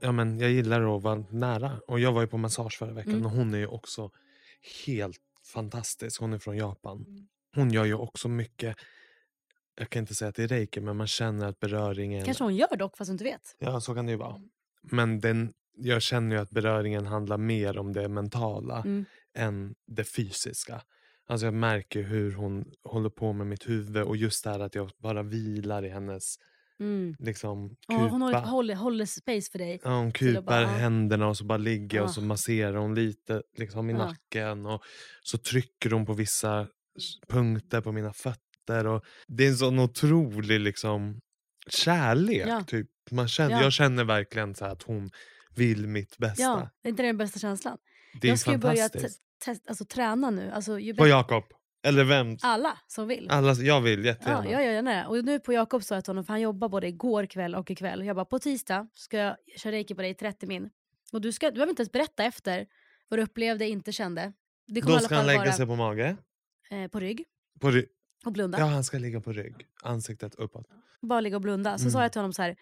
Speaker 3: Ja, men jag gillar att vara nära. Och jag var ju på massage förra veckan
Speaker 2: Mm.
Speaker 3: och hon är ju också helt fantastisk. Hon är från Japan.
Speaker 2: Mm.
Speaker 3: Hon gör ju också mycket, jag kan inte säga att det är reiki, men man känner att beröringen...
Speaker 2: Kanske hon gör dock fast du inte vet.
Speaker 3: Ja, så kan det ju vara. Men den, jag känner ju att beröringen handlar mer om det mentala
Speaker 2: Mm.
Speaker 3: än det fysiska. Alltså jag märker hur hon håller på med mitt huvud och just det här att jag bara vilar i hennes
Speaker 2: Mm.
Speaker 3: liksom
Speaker 2: Ja,
Speaker 3: kupa.
Speaker 2: hon håller, håller, håller space för dig.
Speaker 3: Ja, hon kupar
Speaker 2: bara-
Speaker 3: händerna och så bara ligger jag och
Speaker 2: Ja.
Speaker 3: så masserar hon lite liksom i
Speaker 2: Ja.
Speaker 3: nacken och så trycker hon på vissa punkter på mina fötter. Och det är en sån otrolig liksom kärlek.
Speaker 2: Ja.
Speaker 3: Typ. Man känner,
Speaker 2: Ja.
Speaker 3: Jag känner verkligen så här att hon vill mitt bästa.
Speaker 2: Ja, är inte det den bästa känslan?
Speaker 3: det är
Speaker 2: jag ska ju börja alltså, träna nu. Alltså, ju
Speaker 3: På Jakob. Eller vem?
Speaker 2: Alla som vill.
Speaker 3: Alla, jag vill
Speaker 2: Ja,
Speaker 3: jättegärna.
Speaker 2: jag gör gärna det. Och nu på Jakob sa jag till honom, för han jobbar både igår kväll och ikväll. Jag bara, på tisdag ska jag köra reiki på dig i 30 min. Och du, ska, du behöver inte ens berätta efter vad du upplevde, inte kände. Det kommer
Speaker 3: Då ska han lägga
Speaker 2: vara
Speaker 3: sig på mage.
Speaker 2: eh, på rygg
Speaker 3: På ry-
Speaker 2: och blunda.
Speaker 3: ja, han ska ligga på rygg. Ansiktet uppåt.
Speaker 2: Bara ligga och blunda. Så
Speaker 3: Mm.
Speaker 2: sa jag till honom så här,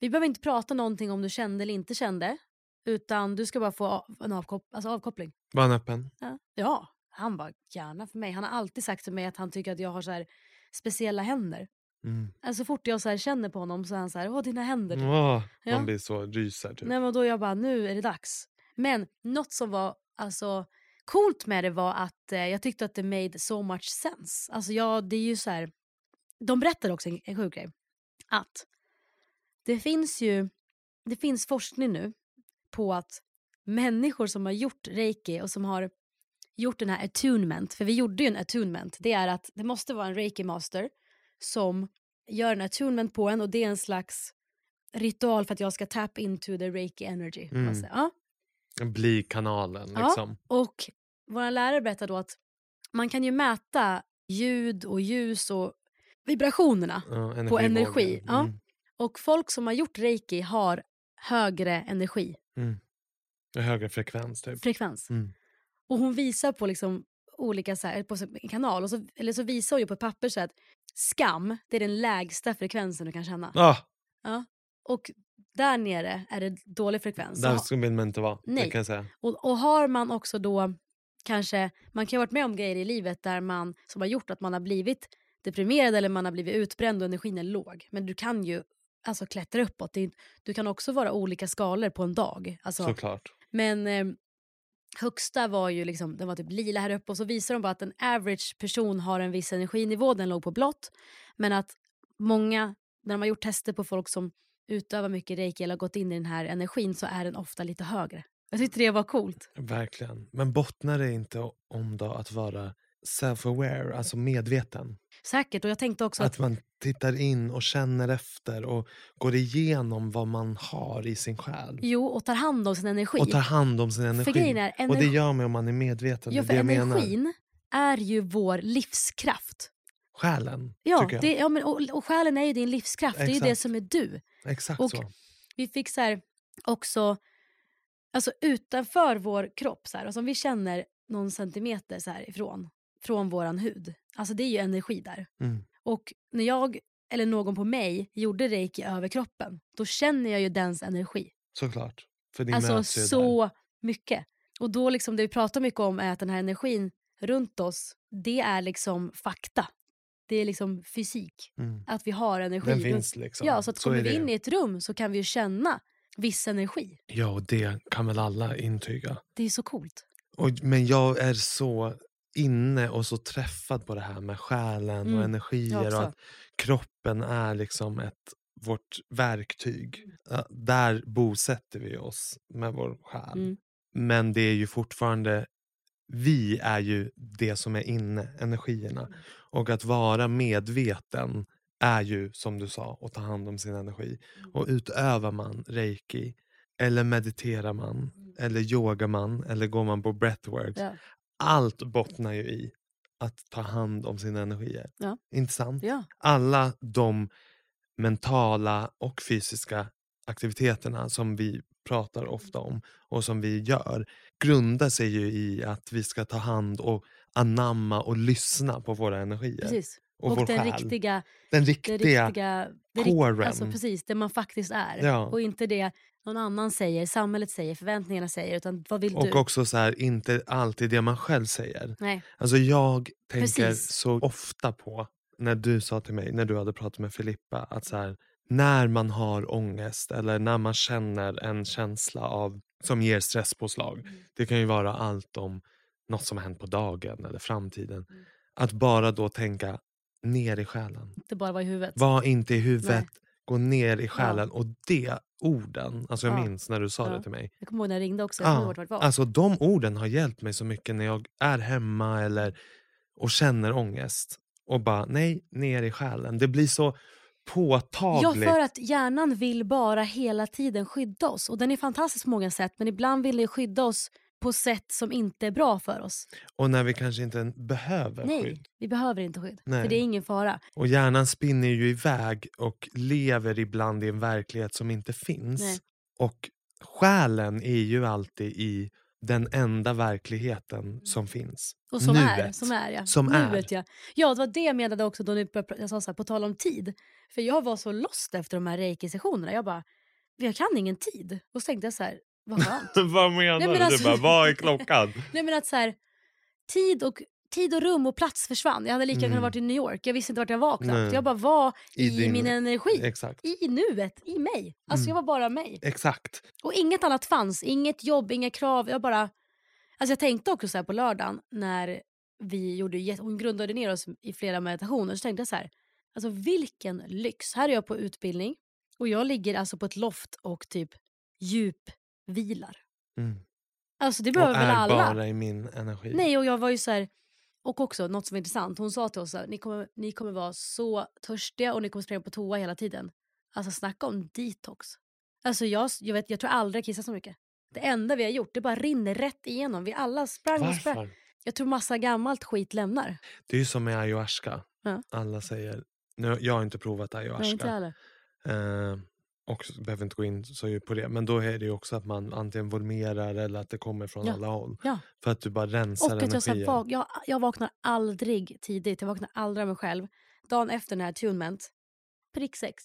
Speaker 2: vi behöver inte prata någonting om du kände eller inte kände. Utan du ska bara få en avkop- alltså avkoppling.
Speaker 3: Var han öppen?
Speaker 2: Ja. ja, han var gärna för mig. Han har alltid sagt till mig att han tycker att jag har så här speciella händer.
Speaker 3: Mm.
Speaker 2: Alltså, så fort jag så här känner på honom så är han så här, åh dina händer. typ.
Speaker 3: Åh,
Speaker 2: Ja.
Speaker 3: Man blir så ryser typ.
Speaker 2: Nej men då jag bara, nu är det dags. Men något som var alltså coolt med det var att eh, jag tyckte att det made so much sense. Alltså jag, det är ju så här, de berättade också en, en sjuk grej. Att det finns ju, det finns forskning nu på att människor som har gjort reiki och som har gjort den här attunement, för vi gjorde ju en attunement, det är att det måste vara en reiki master som gör en attunement på en och det är en slags ritual för att jag ska tap into the reiki energy.
Speaker 3: Mm.
Speaker 2: säga. Ja.
Speaker 3: Bli kanalen
Speaker 2: Ja.
Speaker 3: liksom.
Speaker 2: Och våra lärare berättade då att man kan ju mäta ljud och ljus och vibrationerna
Speaker 3: Ja,
Speaker 2: på energi. Ja.
Speaker 3: Mm.
Speaker 2: Och folk som har gjort reiki har högre energifrekvens.
Speaker 3: Mm. Högre frekvens typ. Mm.
Speaker 2: Och hon visar på liksom olika så här, på en kanal och så, eller så visar hon ju på ett papper så att skam, det är den lägsta frekvensen du kan känna.
Speaker 3: Ah,
Speaker 2: Ja. Och där nere är det dålig frekvens.
Speaker 3: där ska man inte vara.
Speaker 2: Nej.
Speaker 3: Kan säga.
Speaker 2: och, och har man också då kanske, man kan ju ha varit med om grejer i livet där man, som har gjort att man har blivit deprimerad eller man har blivit utbränd och energin är låg. Men du kan ju alltså klättra uppåt. Du kan också vara olika skalor på en dag. Alltså,
Speaker 3: Såklart.
Speaker 2: men eh, högsta var ju liksom, den var typ lila här uppe och så visar de bara att en average person har en viss energinivå, den låg på blått. Men att många, när de har gjort tester på folk som utövar mycket reiki eller har gått in i den här energin så är den ofta lite högre. Jag tyckte det var coolt.
Speaker 3: Verkligen. Men bottnar det inte om då att vara self-aware, alltså medveten?
Speaker 2: Säkert, och jag tänkte också att,
Speaker 3: Att man tittar in och känner efter och går igenom vad man har i sin själ.
Speaker 2: jo, och tar hand om sin energi.
Speaker 3: Och tar hand om sin energi.
Speaker 2: grejen är,
Speaker 3: Och det
Speaker 2: energi-
Speaker 3: gör man om man är medveten.
Speaker 2: ja, för
Speaker 3: det jag menar.
Speaker 2: energin är ju vår livskraft.
Speaker 3: Själen,
Speaker 2: Ja,
Speaker 3: tycker jag.
Speaker 2: det, ja men, och, och själen är ju din livskraft, det är ju det
Speaker 3: Exakt.
Speaker 2: som är du.
Speaker 3: Exakt
Speaker 2: och-
Speaker 3: så.
Speaker 2: vi fick så här, också, alltså utanför vår kropp, så här, alltså om vi känner någon centimeter så här ifrån, från våran hud, alltså det är ju energi där.
Speaker 3: Mm.
Speaker 2: Och när jag, eller någon på mig, gjorde reiki över kroppen, då känner jag ju dens energi.
Speaker 3: Såklart. För det
Speaker 2: Alltså
Speaker 3: möts ju där.
Speaker 2: så mycket. Och då liksom det vi pratar mycket om är att den här energin runt oss, det är liksom fakta. Det är liksom fysik.
Speaker 3: Mm.
Speaker 2: Att vi har energi.
Speaker 3: Den finns liksom.
Speaker 2: Ja, så att kommer
Speaker 3: är
Speaker 2: vi in i ett rum så kan vi ju känna viss energi.
Speaker 3: Ja, och det kan väl alla intyga.
Speaker 2: Det är så coolt.
Speaker 3: Och, men jag är så inne och så träffad på det här med själen
Speaker 2: Mm,
Speaker 3: och energier och att kroppen är liksom ett, vårt verktyg. Ja, Där bosätter vi oss med vår själ.
Speaker 2: Mm.
Speaker 3: Men det är ju fortfarande, vi är ju det som är inne, energierna.
Speaker 2: Mm.
Speaker 3: Och att vara medveten är ju som du sa att ta hand om sin energi.
Speaker 2: Mm.
Speaker 3: Och utövar man reiki eller mediterar man eller yogar man eller går man på breathwork.
Speaker 2: Ja.
Speaker 3: Allt bottnar ju i att ta hand om sina energier.
Speaker 2: Ja.
Speaker 3: Inte sant?
Speaker 2: Ja.
Speaker 3: Alla de mentala och fysiska aktiviteterna som vi pratar ofta om och som vi gör grundar sig ju i att vi ska ta hand och anamma och lyssna på våra energier.
Speaker 2: Precis.
Speaker 3: Och,
Speaker 2: Och,
Speaker 3: vår
Speaker 2: den
Speaker 3: själ.
Speaker 2: riktiga,
Speaker 3: den riktiga,
Speaker 2: riktiga, det rikt,
Speaker 3: coren.
Speaker 2: alltså precis, det man faktiskt är.
Speaker 3: Ja.
Speaker 2: Och inte det någon annan säger, samhället säger, förväntningarna säger, utan vad vill
Speaker 3: och
Speaker 2: du?
Speaker 3: också så här, inte alltid det man själv säger.
Speaker 2: Nej.
Speaker 3: Alltså jag tänker
Speaker 2: Precis.
Speaker 3: så ofta på när du sa till mig, när du hade pratat med Filippa, att så här, när man har ångest eller när man känner en känsla av som ger stresspåslag.
Speaker 2: Mm.
Speaker 3: Det kan ju vara allt om något som har hänt på dagen eller framtiden.
Speaker 2: Mm.
Speaker 3: Att bara då tänka ner i själen.
Speaker 2: Det bara var i huvudet.
Speaker 3: Var inte i huvudet,
Speaker 2: Nej.
Speaker 3: gå ner i själen. Och det orden, alltså jag
Speaker 2: Ja.
Speaker 3: minns när du sa
Speaker 2: Ja.
Speaker 3: det till mig.
Speaker 2: Jag kommer ihåg när jag ringde också. Jag
Speaker 3: Ja,
Speaker 2: vart var.
Speaker 3: alltså de orden har hjälpt mig så mycket när jag är hemma eller och känner ångest. Och bara, nej, ner i själen. Det blir så
Speaker 2: Ja,
Speaker 3: påtagligt.
Speaker 2: för att hjärnan vill bara hela tiden skydda oss. Och den är fantastisk på många sätt, men ibland vill den skydda oss på sätt som inte är bra för oss.
Speaker 3: Och när vi kanske inte behöver
Speaker 2: Nej,
Speaker 3: skydd.
Speaker 2: vi behöver inte skydd.
Speaker 3: Nej.
Speaker 2: För det är ingen fara.
Speaker 3: Och hjärnan spinner ju iväg och lever ibland i en verklighet som inte finns.
Speaker 2: Nej.
Speaker 3: Och själen är ju alltid i den enda verkligheten som finns.
Speaker 2: Och som är,
Speaker 3: Nuet.
Speaker 2: som är ja.
Speaker 3: Som är.
Speaker 2: Nuet, Ja. ja, det var det jag menade också då ni började jag sa så här, på tal om tid. För jag var så lost efter de här reiki-sessionerna. Jag bara, jag kan ingen tid. Och så tänkte jag så här, vad skönt.
Speaker 3: Vad menar
Speaker 2: Nej, men
Speaker 3: du?
Speaker 2: alltså-
Speaker 3: bara, vad är klockan?
Speaker 2: Nej men att så här, tid och, tid och rum och plats försvann. Jag hade lika
Speaker 3: Mm.
Speaker 2: varit i New York. Jag visste inte vart jag var knappt.
Speaker 3: Nej.
Speaker 2: Jag bara var
Speaker 3: I
Speaker 2: i,
Speaker 3: din-
Speaker 2: min energi.
Speaker 3: Exakt.
Speaker 2: I nuet, i mig. Alltså
Speaker 3: Mm.
Speaker 2: jag var bara mig.
Speaker 3: Exakt.
Speaker 2: Och inget annat fanns. Inget jobb, inga krav. Jag bara... Alltså jag tänkte också så här på lördagen när vi gjorde, hon grundade ner oss i flera meditationer. Så tänkte jag så här, alltså vilken lyx. Här är jag på utbildning och jag ligger alltså på ett loft och typ djupvilar.
Speaker 3: Mm.
Speaker 2: Alltså det
Speaker 3: Och
Speaker 2: behöver väl
Speaker 3: är
Speaker 2: alla?
Speaker 3: bara i min energi.
Speaker 2: Nej och jag var ju så här, och också något som var intressant. Hon sa till oss att ni kommer, ni kommer vara så törstiga och ni kommer springa på toa hela tiden. Alltså snacka om detox. Alltså jag, jag, vet, jag tror aldrig jag kissat så mycket. Det enda vi har gjort det bara rinner rätt igenom. Vi alla sprang och sprang. Jag tror massa gammalt skit lämnar.
Speaker 3: Det är ju som med ayahuasca.
Speaker 2: Ja.
Speaker 3: Alla säger, nu, jag har inte provat
Speaker 2: Nej, inte
Speaker 3: ayahuasca.
Speaker 2: heller.
Speaker 3: Eh, och behöver inte gå in så djupt på det. Men då är det ju också att man antingen volmerar eller att det kommer från
Speaker 2: Ja.
Speaker 3: alla håll.
Speaker 2: Ja.
Speaker 3: För att du bara rensar
Speaker 2: Och att jag, så här, jag, jag vaknar aldrig tidigt. Jag vaknar aldrig av mig själv. Dagen efter den här attunement, prick sex.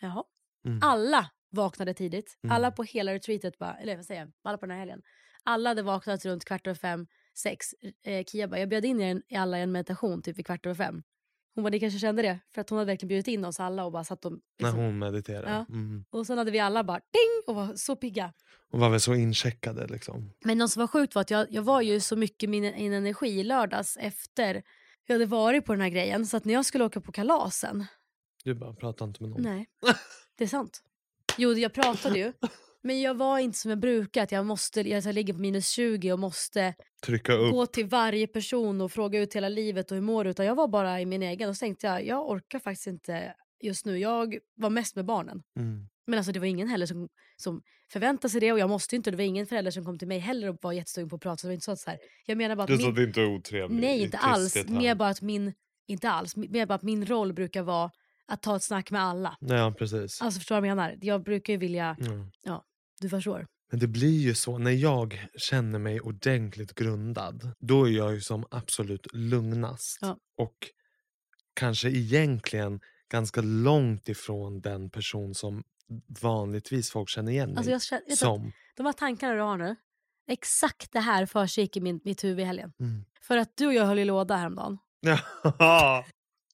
Speaker 2: Jaha.
Speaker 3: Mm.
Speaker 2: Alla vaknade tidigt.
Speaker 3: Mm.
Speaker 2: Alla på hela retreatet, bara, eller vad säger jag, alla på den här helgen. Alla hade vaknat runt kvart över fem, sex. Eh, Kia bara, jag bjöd in er i alla i en meditation typ vid kvart över fem. Hon bara, ni kanske kände det? För att hon hade verkligen bjudit in oss alla och bara satt och...
Speaker 3: När
Speaker 2: Liksom.
Speaker 3: hon mediterar.
Speaker 2: Ja.
Speaker 3: Mm.
Speaker 2: Och sen hade vi alla bara ding och var så pigga.
Speaker 3: Och var väl så incheckade liksom.
Speaker 2: Men något som var sjukt var att jag, jag var ju så mycket min, min energi i lördags efter jag hade varit på den här grejen. Så att när jag skulle åka på kalasen,
Speaker 3: Du bara, prata inte med någon.
Speaker 2: nej, det är sant. Jo, jag pratade ju. Men jag var inte som jag brukar, att jag, måste, jag, ligger på minus 20 och måste
Speaker 3: Trycka upp.
Speaker 2: gå till varje person och fråga ut hela livet och hur mår du? Utan jag var bara i min egen och så tänkte jag, jag orkar faktiskt inte just nu. Jag var mest med barnen.
Speaker 3: Mm.
Speaker 2: Men alltså det var ingen heller som, som förväntade sig det och jag måste inte. Det var ingen förälder som kom till mig heller och var jättesugen på att prata. Så det var inte så att så här, jag menar bara att
Speaker 3: Du
Speaker 2: min,
Speaker 3: det inte är otrevligt.
Speaker 2: Nej, inte alls. Mer bara att min, inte alls, mer bara att min roll brukar vara att ta ett snack med alla.
Speaker 3: Ja, precis.
Speaker 2: Alltså förstår du vad jag menar? Jag brukar ju vilja,
Speaker 3: Mm.
Speaker 2: Du förstår.
Speaker 3: Men det blir ju så, när jag känner mig ordentligt grundad, då är jag ju som absolut lugnast.
Speaker 2: Ja.
Speaker 3: Och kanske egentligen ganska långt ifrån den person som vanligtvis folk känner igen mig
Speaker 2: Alltså jag, känner- du,
Speaker 3: som.
Speaker 2: de här tankarna du har nu, exakt det här försiggick i min, mitt huvud i helgen.
Speaker 3: Mm.
Speaker 2: För att du och jag höll i låda häromdagen.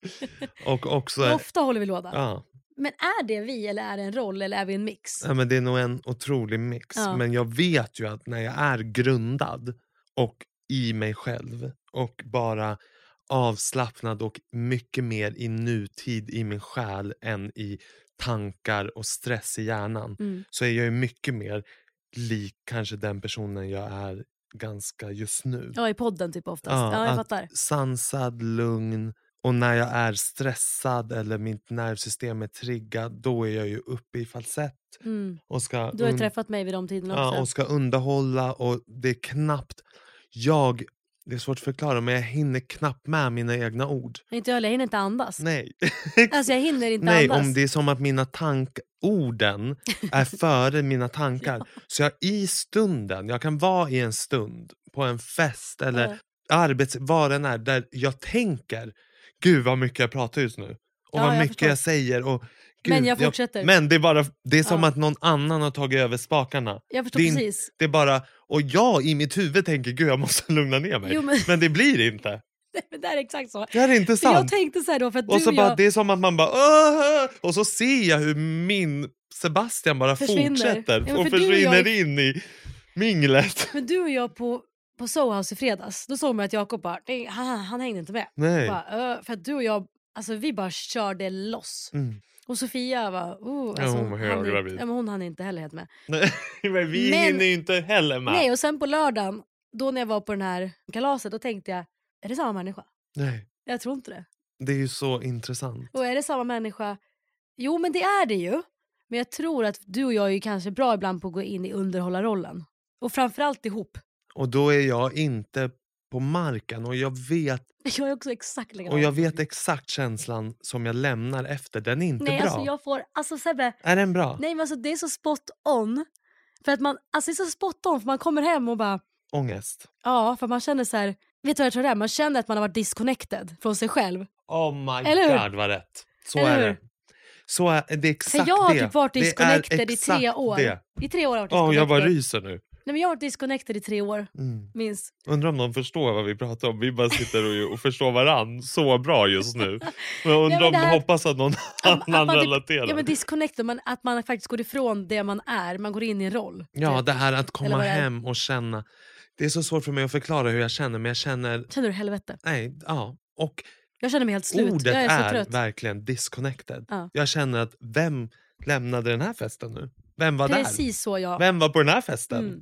Speaker 3: Och också...
Speaker 2: Ofta håller vi låda?
Speaker 3: Ja,
Speaker 2: Men är det vi eller är det en roll eller är vi en mix?
Speaker 3: ja, men det är nog en otrolig mix.
Speaker 2: Ja.
Speaker 3: Men jag vet ju att när jag är grundad och i mig själv och bara avslappnad och mycket mer i nutid i min själ än i tankar och stress i hjärnan
Speaker 2: Mm.
Speaker 3: så är jag ju mycket mer lik kanske den personen jag är ganska just nu.
Speaker 2: Ja, i podden typ oftast.
Speaker 3: Ja,
Speaker 2: Ja, jag
Speaker 3: att-
Speaker 2: fattar.
Speaker 3: Sansad, lugn och när jag är stressad eller mitt nervsystem är triggat då är jag ju uppe i falsett
Speaker 2: Mm.
Speaker 3: och ska,
Speaker 2: Du har ju träffat mig vid de tiderna också.
Speaker 3: ja, och ska underhålla och det är knappt jag det är svårt att förklara men jag hinner knappt med mina egna ord.
Speaker 2: Inte jag jag hinner inte andas.
Speaker 3: Nej.
Speaker 2: Alltså jag hinner inte
Speaker 3: Nej,
Speaker 2: andas.
Speaker 3: om det är som att mina tank orden är före mina tankar. Så jag i stunden, jag kan vara i en stund på en fest eller arbets, vad den är, där jag tänker Gud vad mycket jag pratar just nu. Och
Speaker 2: Ja,
Speaker 3: vad
Speaker 2: jag
Speaker 3: mycket
Speaker 2: förstår.
Speaker 3: jag säger. Och,
Speaker 2: Men
Speaker 3: Gud,
Speaker 2: jag fortsätter.
Speaker 3: men det är, bara, det är som
Speaker 2: Ja.
Speaker 3: att någon annan har tagit över spakarna.
Speaker 2: Jag förstår
Speaker 3: det är
Speaker 2: precis.
Speaker 3: Det är bara, och jag i mitt huvud tänker Gud jag måste lugna ner mig.
Speaker 2: Jo, men-
Speaker 3: men... det blir inte.
Speaker 2: Men det är exakt så.
Speaker 3: Det är inte
Speaker 2: För jag
Speaker 3: sant.
Speaker 2: tänkte så då, för att
Speaker 3: Och så bara,
Speaker 2: jag...
Speaker 3: det är som att man bara "Åh!" och så ser jag hur min Sebastian bara
Speaker 2: Försvinner.
Speaker 3: fortsätter
Speaker 2: Ja, men
Speaker 3: och
Speaker 2: för och
Speaker 3: försvinner
Speaker 2: jag-
Speaker 3: in i minglet.
Speaker 2: Men du och jag på, på Sohouse i fredags, då såg man att Jakob bara, "Det- han, han hängde inte med. Bara, för att du och jag, alltså vi bara körde loss.
Speaker 3: Mm.
Speaker 2: Och Sofia var, oh,
Speaker 3: Ja,
Speaker 2: alltså,
Speaker 3: hon var höggravid.
Speaker 2: Ja, men hon hann inte heller helt med.
Speaker 3: Nej, men vi
Speaker 2: Men-
Speaker 3: hinner ju inte heller med.
Speaker 2: Nej, och sen på lördagen, då när jag var på den här kalaset, då tänkte jag, är det samma människa?
Speaker 3: Nej.
Speaker 2: Jag tror inte det.
Speaker 3: Det är ju så intressant.
Speaker 2: Och är det samma människa? Jo, men det är det ju. Men jag tror att du och jag är kanske bra ibland på att gå in i underhållarrollen. Och framförallt ihop.
Speaker 3: Och då är jag inte på marken och jag vet,
Speaker 2: Jag är också exakt likadan.
Speaker 3: och jag vet exakt känslan som jag lämnar efter. Den är inte
Speaker 2: Nej,
Speaker 3: bra.
Speaker 2: alltså jag får... Alltså Sebbe,
Speaker 3: Är den bra?
Speaker 2: nej men alltså det är så spot on. För att man, alltså det är så spot on för man kommer hem och bara,
Speaker 3: Ångest.
Speaker 2: ja för man känner så här, vet du vad jag tror det är? Man känner att man har varit disconnected från sig själv.
Speaker 3: Oh my
Speaker 2: Eller hur?
Speaker 3: god vad rätt. Så
Speaker 2: Eller
Speaker 3: är
Speaker 2: hur?
Speaker 3: det. Så är det är
Speaker 2: För
Speaker 3: exakt
Speaker 2: jag har
Speaker 3: det.
Speaker 2: typ varit
Speaker 3: Det
Speaker 2: disconnected i tre år.
Speaker 3: Det.
Speaker 2: I tre år har jag varit disconnected.
Speaker 3: jag bara ryser nu.
Speaker 2: Nej, men jag har varit disconnected i tre år,
Speaker 3: Mm.
Speaker 2: minst.
Speaker 3: Undrar om någon förstår vad vi pratar om. Vi bara sitter och, och förstår varann så bra just nu. Men jag undrar
Speaker 2: men
Speaker 3: om
Speaker 2: det här-
Speaker 3: hoppas att någon annan
Speaker 2: att man typ-
Speaker 3: relaterar.
Speaker 2: Ja men disconnected, man, att man faktiskt går ifrån det man är, man går in i en roll.
Speaker 3: Ja,
Speaker 2: Typ.
Speaker 3: det här att komma hem och känna. Det är så svårt för mig att förklara hur jag känner men jag känner,
Speaker 2: Känner du helvete?
Speaker 3: nej, ja. Och
Speaker 2: Jag känner mig helt slut.
Speaker 3: ordet
Speaker 2: jag är så
Speaker 3: är, verkligen disconnected.
Speaker 2: Ja.
Speaker 3: Jag känner att vem lämnade den här festen nu? Vem var där?
Speaker 2: Precis så jag.
Speaker 3: Vem var på den här festen?
Speaker 2: Mm.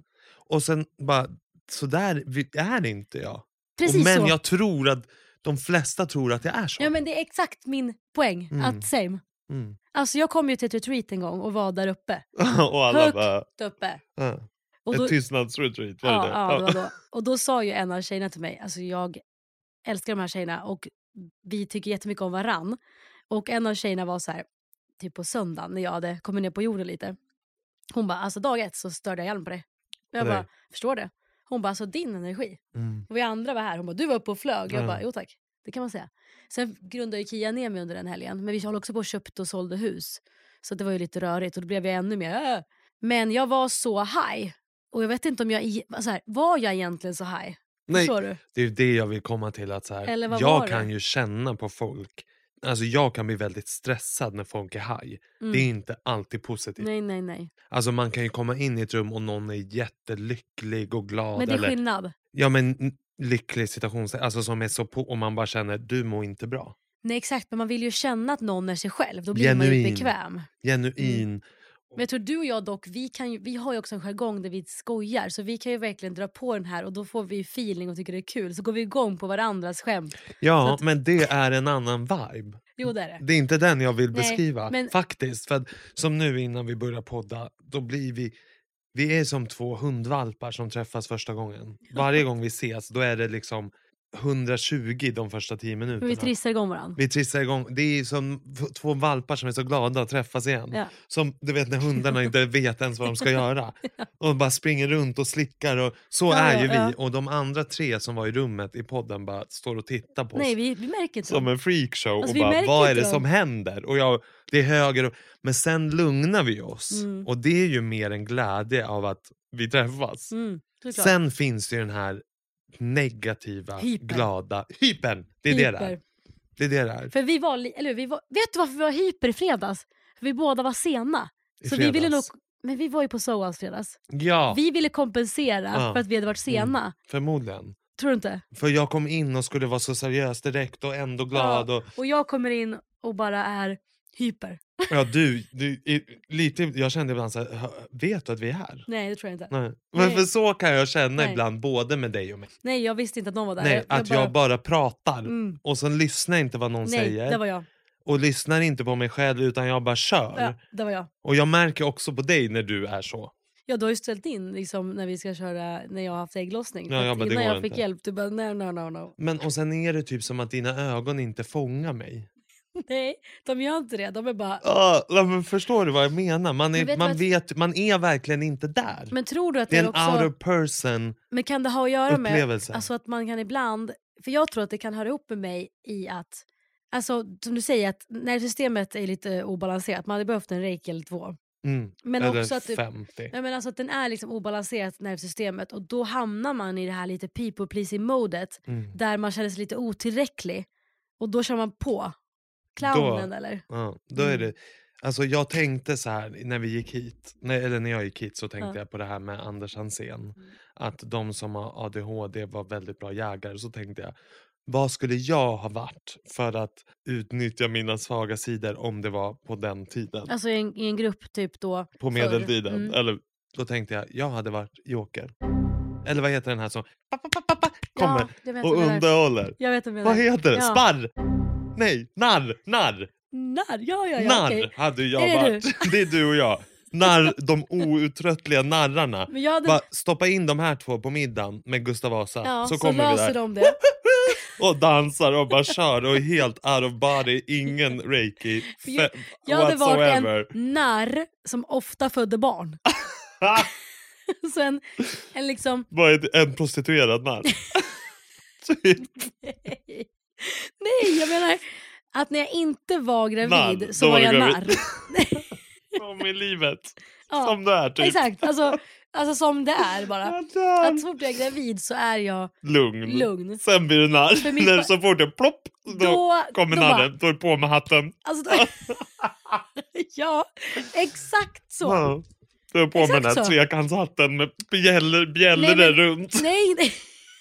Speaker 3: Och sen bara, så där är inte jag.
Speaker 2: Precis
Speaker 3: och, men
Speaker 2: så.
Speaker 3: jag tror att de flesta tror att jag är så.
Speaker 2: Ja men det är exakt min poäng.
Speaker 3: Mm.
Speaker 2: Att same.
Speaker 3: Mm.
Speaker 2: Alltså jag kom ju till ett retreat en gång och var där uppe.
Speaker 3: och alla
Speaker 2: Högt
Speaker 3: bara...
Speaker 2: uppe.
Speaker 3: Ja.
Speaker 2: Och då,
Speaker 3: Ett tystnadsretreat, var
Speaker 2: ja,
Speaker 3: det?
Speaker 2: ja, det var då. Och då sa ju en av tjejerna till mig, alltså jag älskar de här tjejerna och vi tycker jättemycket om varann. Och en av tjejerna var så här, typ på söndagen när jag hade kommit ner på jorden lite. Hon bara, alltså dag ett så störde jag hjälm på dig. Jag bara, förstår det. Hon bara, alltså din energi.
Speaker 3: Mm.
Speaker 2: Och vi andra var här. Hon bara, du var uppe och flög. Jag
Speaker 3: Ja.
Speaker 2: bara, jo tack. Det kan man säga. Sen grundade ju Kia ner mig under den helgen. Men vi håller också på och köpte och sålde hus. Så det var ju lite rörigt och då blev jag ännu mer... Äh. Men jag var så high. Och jag vet inte om jag... Så här, var jag egentligen så high?
Speaker 3: Nej, det är ju det jag vill komma till. att så här, Jag kan ju känna på folk. Alltså jag kan bli väldigt stressad när folk är high.
Speaker 2: Mm.
Speaker 3: Det är inte alltid positivt.
Speaker 2: Nej, nej, nej.
Speaker 3: Alltså man kan ju komma in i ett rum och någon är jättelycklig och glad.
Speaker 2: Men det är
Speaker 3: eller,
Speaker 2: skillnad.
Speaker 3: Ja men lycklig situation, alltså som är så på och man bara känner du mår inte bra.
Speaker 2: Nej exakt, men man vill ju känna att någon är sig själv. Då blir man ju
Speaker 3: Genuin.
Speaker 2: bekväm.
Speaker 3: Genuin.
Speaker 2: Men jag tror du och jag dock, vi, kan ju, vi har ju också en jargong där vi skojar. Så vi kan ju verkligen dra på den här och då får vi feeling och tycker det är kul. Så går vi igång på varandras skämt.
Speaker 3: Ja
Speaker 2: att-
Speaker 3: men det är en annan vibe.
Speaker 2: Jo det är det.
Speaker 3: Det är inte den jag vill
Speaker 2: Nej,
Speaker 3: beskriva.
Speaker 2: men-
Speaker 3: Faktiskt. För att, som nu innan vi börjar podda, då blir vi vi är som två hundvalpar som träffas första gången. Varje gång vi ses då är det liksom 120 de första 10 minuterna.
Speaker 2: Vi trissar igång varandra.
Speaker 3: Vi trissar igång. Det är som två valpar som är så glada att träffas igen.
Speaker 2: Ja.
Speaker 3: Som du vet när hundarna inte vet ens vad de ska göra. Och bara springer runt och slickar. Och, så
Speaker 2: Ja,
Speaker 3: är
Speaker 2: ja,
Speaker 3: ju vi.
Speaker 2: ja.
Speaker 3: Och de andra tre som var i rummet i podden bara står och tittar på oss.
Speaker 2: Nej vi, vi märker inte
Speaker 3: Som en freakshow.
Speaker 2: Alltså,
Speaker 3: och bara, vad är det
Speaker 2: dem.
Speaker 3: som händer? Och jag, det är höger och, Men sen lugnar vi oss.
Speaker 2: Mm.
Speaker 3: Och det är ju mer en glädje av att vi träffas.
Speaker 2: Mm.
Speaker 3: Sen finns det ju den här negativa,
Speaker 2: Hyper.
Speaker 3: glada... Hypern! Det är det det är.
Speaker 2: Hyper.
Speaker 3: Det är det det är.
Speaker 2: För vi var, eller vi var, vet du varför vi var hyper i fredags? För vi båda var sena.
Speaker 3: I
Speaker 2: så vi ville nog, men vi var ju på Soas fredags.
Speaker 3: Ja,
Speaker 2: Vi ville kompensera
Speaker 3: Ja. Mm.
Speaker 2: för att vi hade varit sena.
Speaker 3: förmodligen.
Speaker 2: Tror du inte?
Speaker 3: För jag kom in och skulle vara så seriös direkt och ändå glad. Och,
Speaker 2: Och jag kommer in och bara är hyper.
Speaker 3: ja, du, du, lite, jag kände ibland så här, "Hö- vet du att vi är här?
Speaker 2: Nej det tror jag inte.
Speaker 3: Nej. Men
Speaker 2: Nej.
Speaker 3: för så kan jag känna
Speaker 2: Nej.
Speaker 3: ibland både med dig och mig.
Speaker 2: Nej jag visste inte att någon var där.
Speaker 3: Nej, att jag bara pratar
Speaker 2: Mm.
Speaker 3: och sen lyssnar jag inte vad någon
Speaker 2: Nej,
Speaker 3: säger.
Speaker 2: det var jag.
Speaker 3: Och lyssnar inte på mig själv utan jag bara kör.
Speaker 2: Ja, det var jag.
Speaker 3: Och jag märker också på dig när du är så.
Speaker 2: Ja, du har ju ställt in liksom, när vi ska köra när jag har haft ägglossning.
Speaker 3: Ja, jag bara,
Speaker 2: innan jag fick
Speaker 3: inte.
Speaker 2: hjälp, du bara no, no, no, no.
Speaker 3: Men och sen är det typ som att dina ögon inte fångar mig.
Speaker 2: Nej, de gör inte det. De är bara...
Speaker 3: Ah, men förstår du vad jag menar? Man är,
Speaker 2: Men vet
Speaker 3: man
Speaker 2: vad-
Speaker 3: vet, man är verkligen inte där.
Speaker 2: Men tror du att
Speaker 3: det är en
Speaker 2: också...
Speaker 3: out of person
Speaker 2: Men kan det ha att göra med alltså att man kan ibland... För jag tror att det kan höra ihop med mig i att... Alltså som du säger, att nervsystemet är lite obalanserat. Man hade behövt en reiki eller två.
Speaker 3: mm.
Speaker 2: Men
Speaker 3: Eller
Speaker 2: också att det-
Speaker 3: 50.
Speaker 2: Ja, men alltså att den är liksom obalanserat nervsystemet och då hamnar man i det här lite people pleasing modet
Speaker 3: Mm.
Speaker 2: där man känner sig lite otillräcklig och då kör man på clownen eller?
Speaker 3: Ja, då är
Speaker 2: Mm.
Speaker 3: det, alltså jag tänkte så här när vi gick hit, när, eller när jag gick hit så tänkte
Speaker 2: Ja.
Speaker 3: jag på det här med Anders Hansén.
Speaker 2: Mm.
Speaker 3: Att de som har ADHD var väldigt bra jägare. Så tänkte jag, vad skulle jag ha varit för att utnyttja mina svaga sidor om det var på den tiden?
Speaker 2: Alltså i en, i en grupp typ då.
Speaker 3: på medeltiden.
Speaker 2: Mm.
Speaker 3: Eller, då tänkte jag, jag hade varit joker. Eller vad heter den här som pa, pa, pa, kommer
Speaker 2: Ja,
Speaker 3: och underhåller?
Speaker 2: Vad
Speaker 3: heter det?
Speaker 2: Ja.
Speaker 3: Sparr? Nej, narr, narr,
Speaker 2: Narr, ja ja ja.
Speaker 3: narr
Speaker 2: okej.
Speaker 3: hade jag
Speaker 2: Är det
Speaker 3: varit. Det är du och jag. Narr, de outtröttliga narrarna.
Speaker 2: Men jag hade...
Speaker 3: Bara stoppa in de här två på middagen med Gustav Vasa
Speaker 2: ja,
Speaker 3: så
Speaker 2: så,
Speaker 3: kommer vi där
Speaker 2: de det.
Speaker 3: och dansar och bara kör och är helt out of body, ingen reiki
Speaker 2: Jag- Jag hade varit
Speaker 3: whatsoever.
Speaker 2: en narr som ofta födde barn. så en, en liksom...
Speaker 3: Vad är en prostituerad narr? Typ.
Speaker 2: Nej, jag menar att när jag inte var gravid
Speaker 3: Narr,
Speaker 2: så var
Speaker 3: var
Speaker 2: jag narr.
Speaker 3: Som i livet.
Speaker 2: Ja,
Speaker 3: Som du är typ.
Speaker 2: Exakt, alltså, alltså som det är bara.
Speaker 3: Jag.
Speaker 2: Att så fort jag är gravid så är jag
Speaker 3: Lugn.
Speaker 2: lugn.
Speaker 3: Sen blir du narr.
Speaker 2: Ba-
Speaker 3: så fort det plopp, då,
Speaker 2: Då-
Speaker 3: kommer
Speaker 2: då
Speaker 3: narren. Då är du på med hatten.
Speaker 2: Alltså, då, ja, exakt så.
Speaker 3: Ja. Du på med
Speaker 2: Exakt
Speaker 3: den här
Speaker 2: så.
Speaker 3: trekantshatten med
Speaker 2: Nej, men-
Speaker 3: runt.
Speaker 2: Nej, nej.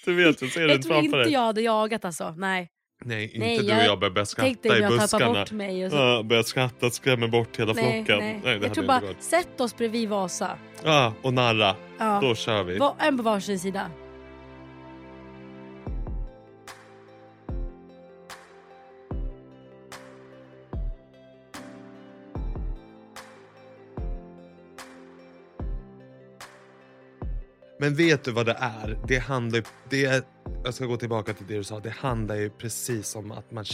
Speaker 3: Du vet, jag ser det
Speaker 2: Jag
Speaker 3: inte
Speaker 2: tror
Speaker 3: framför
Speaker 2: inte
Speaker 3: dig.
Speaker 2: jag hade jagat alltså. Nej.
Speaker 3: Nej, inte
Speaker 2: Nej,
Speaker 3: du och
Speaker 2: jag
Speaker 3: börjar börja skratta i
Speaker 2: jag
Speaker 3: buskarna.
Speaker 2: bort mig. Och så.
Speaker 3: Ja, börjar skratta, skrämmer bort hela
Speaker 2: nej,
Speaker 3: flocken.
Speaker 2: nej.
Speaker 3: det
Speaker 2: jag tror bara,
Speaker 3: gått.
Speaker 2: sätt oss bredvid Vasa.
Speaker 3: Ja, och narra.
Speaker 2: Ja.
Speaker 3: Då kör vi.
Speaker 2: Va- En på varsin sida.
Speaker 3: Men vet du vad det är? Det handlar det jag ska gå tillbaka till det du sa. Det handlar ju precis om att man,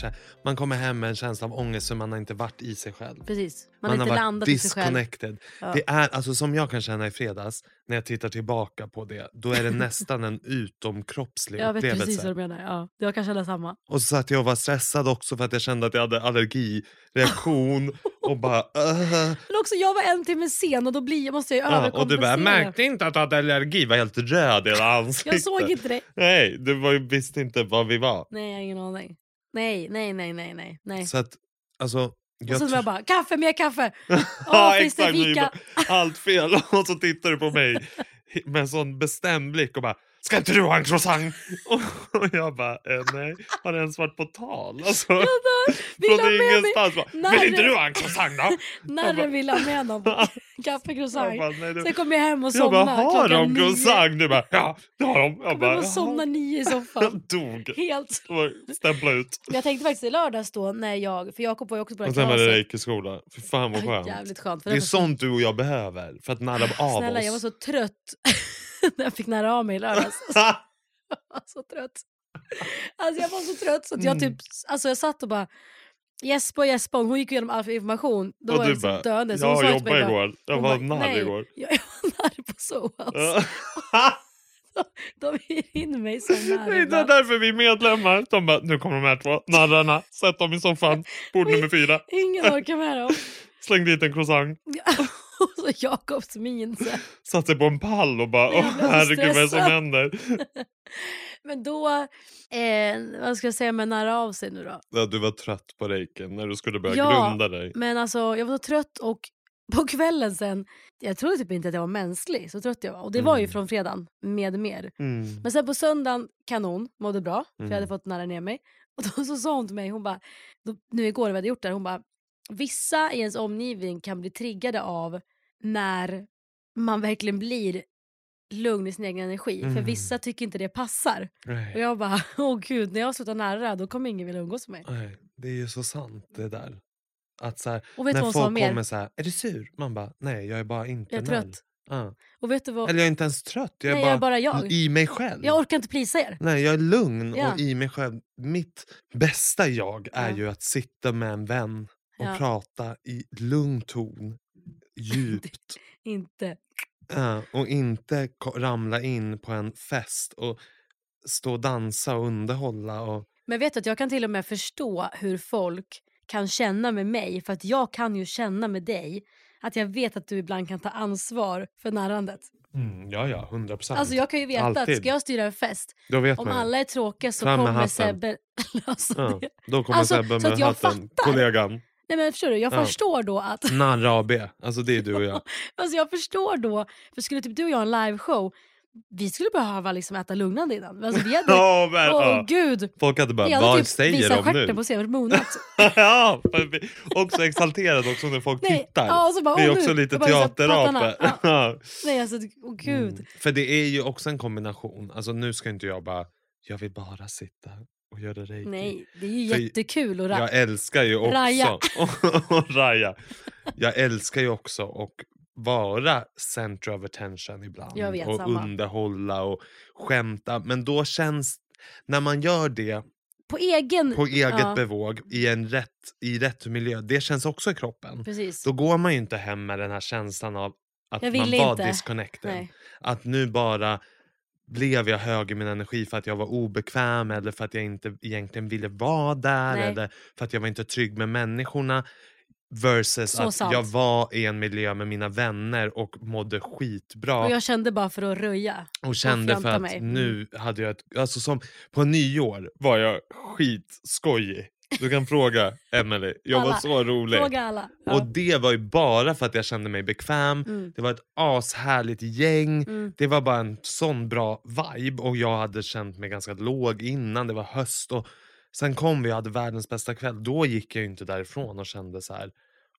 Speaker 3: man kommer hem med en känsla av ångest för man har inte varit i sig själv.
Speaker 2: Precis. Man, har inte
Speaker 3: varit
Speaker 2: landat i sig själv. Ja.
Speaker 3: Det är, alltså, som jag kan känna i fredags, när jag tittar tillbaka på det, då är det nästan en utomkroppslig
Speaker 2: Jag vet
Speaker 3: upplevelse.
Speaker 2: precis vad du menar. Ja, jag kan känna samma.
Speaker 3: Och så att jag var stressad också för att jag kände att jag hade allergireaktion och bara... Uh,
Speaker 2: Men också jag var en timme sen och då blir, måste jag ju
Speaker 3: ja, och du bara, jag
Speaker 2: överkompensera.
Speaker 3: märkte inte att du hade allergi, var helt röd i hela ansiktet.
Speaker 2: Jag såg inte det.
Speaker 3: Nej, du var ju, visste inte vad vi var.
Speaker 2: Nej, jag har ingen aning. Nej, nej, nej, nej, nej. nej.
Speaker 3: Så att, alltså...
Speaker 2: och så var jag bara, kaffe, mer kaffe! Åh, finns det fika?
Speaker 3: Allt fel. Och så tittar du på mig med en sån bestämd blick och bara Ska inte du ha en croissant? Och jag bara, eh, nej, har det ens varit på tal? Alltså,
Speaker 2: Vill
Speaker 3: från
Speaker 2: ha med mig-
Speaker 3: ingenstans. Bara, Vill inte du ha en croissant då?
Speaker 2: Narren ville ha med någon
Speaker 3: Jag
Speaker 2: kaffecroissant.
Speaker 3: det-
Speaker 2: Sen kom jag hem och
Speaker 3: Jag bara,
Speaker 2: somnade
Speaker 3: har de croissant? Du bara, ja det har de. Jag bara,
Speaker 2: och somnade nio i soffan.
Speaker 3: Jag dog.
Speaker 2: Helt.
Speaker 3: Och Stämpla ut.
Speaker 2: Jag tänkte faktiskt i lördags då när jag, för Jakob var ju också på
Speaker 3: Och sen var det
Speaker 2: kalaset.
Speaker 3: reiki-skola. Fy fan vad skönt.
Speaker 2: Jävligt skönt. För
Speaker 3: Det är sånt du och jag behöver för att narra av
Speaker 2: Snälla
Speaker 3: oss.
Speaker 2: jag var så trött när jag fick nära av mig i lördags. Jag var så trött. Alltså jag var så trött så att jag
Speaker 3: Mm.
Speaker 2: typ, alltså jag satt och bara gäspa och gäspa. Hon gick igenom all information. Då
Speaker 3: och
Speaker 2: var
Speaker 3: du
Speaker 2: jag liksom
Speaker 3: bara,
Speaker 2: döende. Så
Speaker 3: jag jobbade
Speaker 2: bara-
Speaker 3: igår. Jag var narr
Speaker 2: "Nej,
Speaker 3: igår.
Speaker 2: Jag, jag var narr på Sohouse. De hyr in mig som narr
Speaker 3: Det är därför vi är medlemmar. De bara, nu kommer de här två narrarna. Sätt dem i soffan. Bord nummer fyra.
Speaker 2: Ingen orkar med dem.
Speaker 3: Släng dit en croissant.
Speaker 2: Och så Jakobs min. Så.
Speaker 3: Satt sig på en pall och bara, åh herregud vad är det som händer?
Speaker 2: Men då, eh, vad ska jag säga med nära av sig nu då?
Speaker 3: Ja, du var trött på reiken när du skulle börja
Speaker 2: Ja,
Speaker 3: grunda dig.
Speaker 2: Men alltså jag var så trött och på kvällen sen, jag trodde typ inte att jag var mänsklig, så trött jag var. Och det var ju
Speaker 3: Mm.
Speaker 2: från fredagen med mer.
Speaker 3: Mm.
Speaker 2: Men sen på söndagen, kanon, mådde bra. För jag hade
Speaker 3: Mm.
Speaker 2: fått nära ner mig. Och då så sa hon till mig, hon bara, nu igår när vi hade gjort det här, hon bara, vissa i ens omgivning kan bli triggade av när man verkligen blir lugn i sin egen energi. För
Speaker 3: Mm.
Speaker 2: vissa tycker inte det passar. Och
Speaker 3: Nej.
Speaker 2: jag bara, åh gud, när jag slutar nära då kommer ingen vilja umgås med mig.
Speaker 3: Nej, det är ju så sant det där. Att så här,
Speaker 2: Och
Speaker 3: när folk
Speaker 2: mer?
Speaker 3: kommer så här, är du sur? Man bara, nej jag är bara inte
Speaker 2: Jag är
Speaker 3: narr."
Speaker 2: trött.
Speaker 3: Ja.
Speaker 2: Och vet du vad?
Speaker 3: Eller jag är inte ens trött, jag är,
Speaker 2: Nej,
Speaker 3: bara,
Speaker 2: jag är bara jag.
Speaker 3: i mig själv.
Speaker 2: Jag orkar inte plisa er.
Speaker 3: Nej, jag är lugn
Speaker 2: Ja.
Speaker 3: och i mig själv. Mitt bästa jag är
Speaker 2: Ja.
Speaker 3: ju att sitta med en vän och
Speaker 2: Ja.
Speaker 3: prata i lugn ton, djupt.
Speaker 2: Inte.
Speaker 3: Ja, och inte ramla in på en fest och stå och dansa och underhålla. Och,
Speaker 2: Men vet du att jag kan till och med förstå hur folk kan känna med mig. För att jag kan ju känna med dig att jag vet att du ibland kan ta ansvar för narrandet.
Speaker 3: mm, ja, ja, hundra procent.
Speaker 2: Alltså jag kan ju veta att
Speaker 3: Alltid.
Speaker 2: ska jag styra en fest, om
Speaker 3: man
Speaker 2: alla är tråkiga så
Speaker 3: Fram
Speaker 2: kommer. Sebbe lösa
Speaker 3: Ja,
Speaker 2: det.
Speaker 3: då kommer
Speaker 2: Alltså,
Speaker 3: Sebbe med
Speaker 2: att
Speaker 3: hatten, kollegan.
Speaker 2: Nej men förstår du, jag
Speaker 3: Ja.
Speaker 2: förstår då att
Speaker 3: Narr AB, alltså det är du och jag.
Speaker 2: Alltså jag förstår då, för skulle typ du och jag ha en liveshow, vi skulle behöva liksom äta lugnande innan. Alltså vi hade,
Speaker 3: Ja, men,
Speaker 2: åh
Speaker 3: ja.
Speaker 2: gud.
Speaker 3: Folk hade bara, vad
Speaker 2: typ
Speaker 3: säger de nu?
Speaker 2: på scen och monat.
Speaker 3: ja, också exalterad också när folk
Speaker 2: Nej,
Speaker 3: tittar.
Speaker 2: ja, och så bara,
Speaker 3: vi är också
Speaker 2: nu.
Speaker 3: lite teaterapor.
Speaker 2: Ja. Nej alltså, gud.
Speaker 3: Mm. För det är ju också en kombination. Alltså nu ska inte jag bara, jag vill bara sitta och göra reiki.
Speaker 2: Nej, det är ju
Speaker 3: För
Speaker 2: jättekul att ra-
Speaker 3: Jag älskar ju också
Speaker 2: Raja.
Speaker 3: och raja. Jag älskar ju också att vara center of attention ibland.
Speaker 2: Vet,
Speaker 3: och
Speaker 2: samma.
Speaker 3: underhålla och skämta. Men då känns, när man gör det
Speaker 2: På egen...
Speaker 3: på eget
Speaker 2: ja,
Speaker 3: bevåg i, en rätt, i rätt miljö, det känns också i kroppen.
Speaker 2: Precis.
Speaker 3: Då går man ju inte hem med den här känslan av att man var
Speaker 2: inte.
Speaker 3: disconnected.
Speaker 2: Nej.
Speaker 3: Att nu bara blev jag hög i min energi för att jag var obekväm eller för att jag inte egentligen ville vara där
Speaker 2: Nej.
Speaker 3: eller för att jag var inte trygg med människorna. Versus
Speaker 2: Så
Speaker 3: att
Speaker 2: sant.
Speaker 3: jag var i en miljö med mina vänner och mådde skitbra.
Speaker 2: Och jag kände bara för att röja.
Speaker 3: Och kände för
Speaker 2: fjanta
Speaker 3: att
Speaker 2: mig.
Speaker 3: nu hade jag ett, alltså som på nyår var jag skitskojig. Du kan fråga Emelie, jag var
Speaker 2: Alla.
Speaker 3: så rolig.
Speaker 2: Fråga alla. Ja.
Speaker 3: Och det var ju bara för att jag kände mig bekväm.
Speaker 2: Mm.
Speaker 3: Det var ett ashärligt gäng.
Speaker 2: Mm.
Speaker 3: Det var bara en sån bra vibe och jag hade känt mig ganska låg innan. Det var höst och sen kom vi och hade världens bästa kväll. Då gick jag ju inte därifrån och kände så här,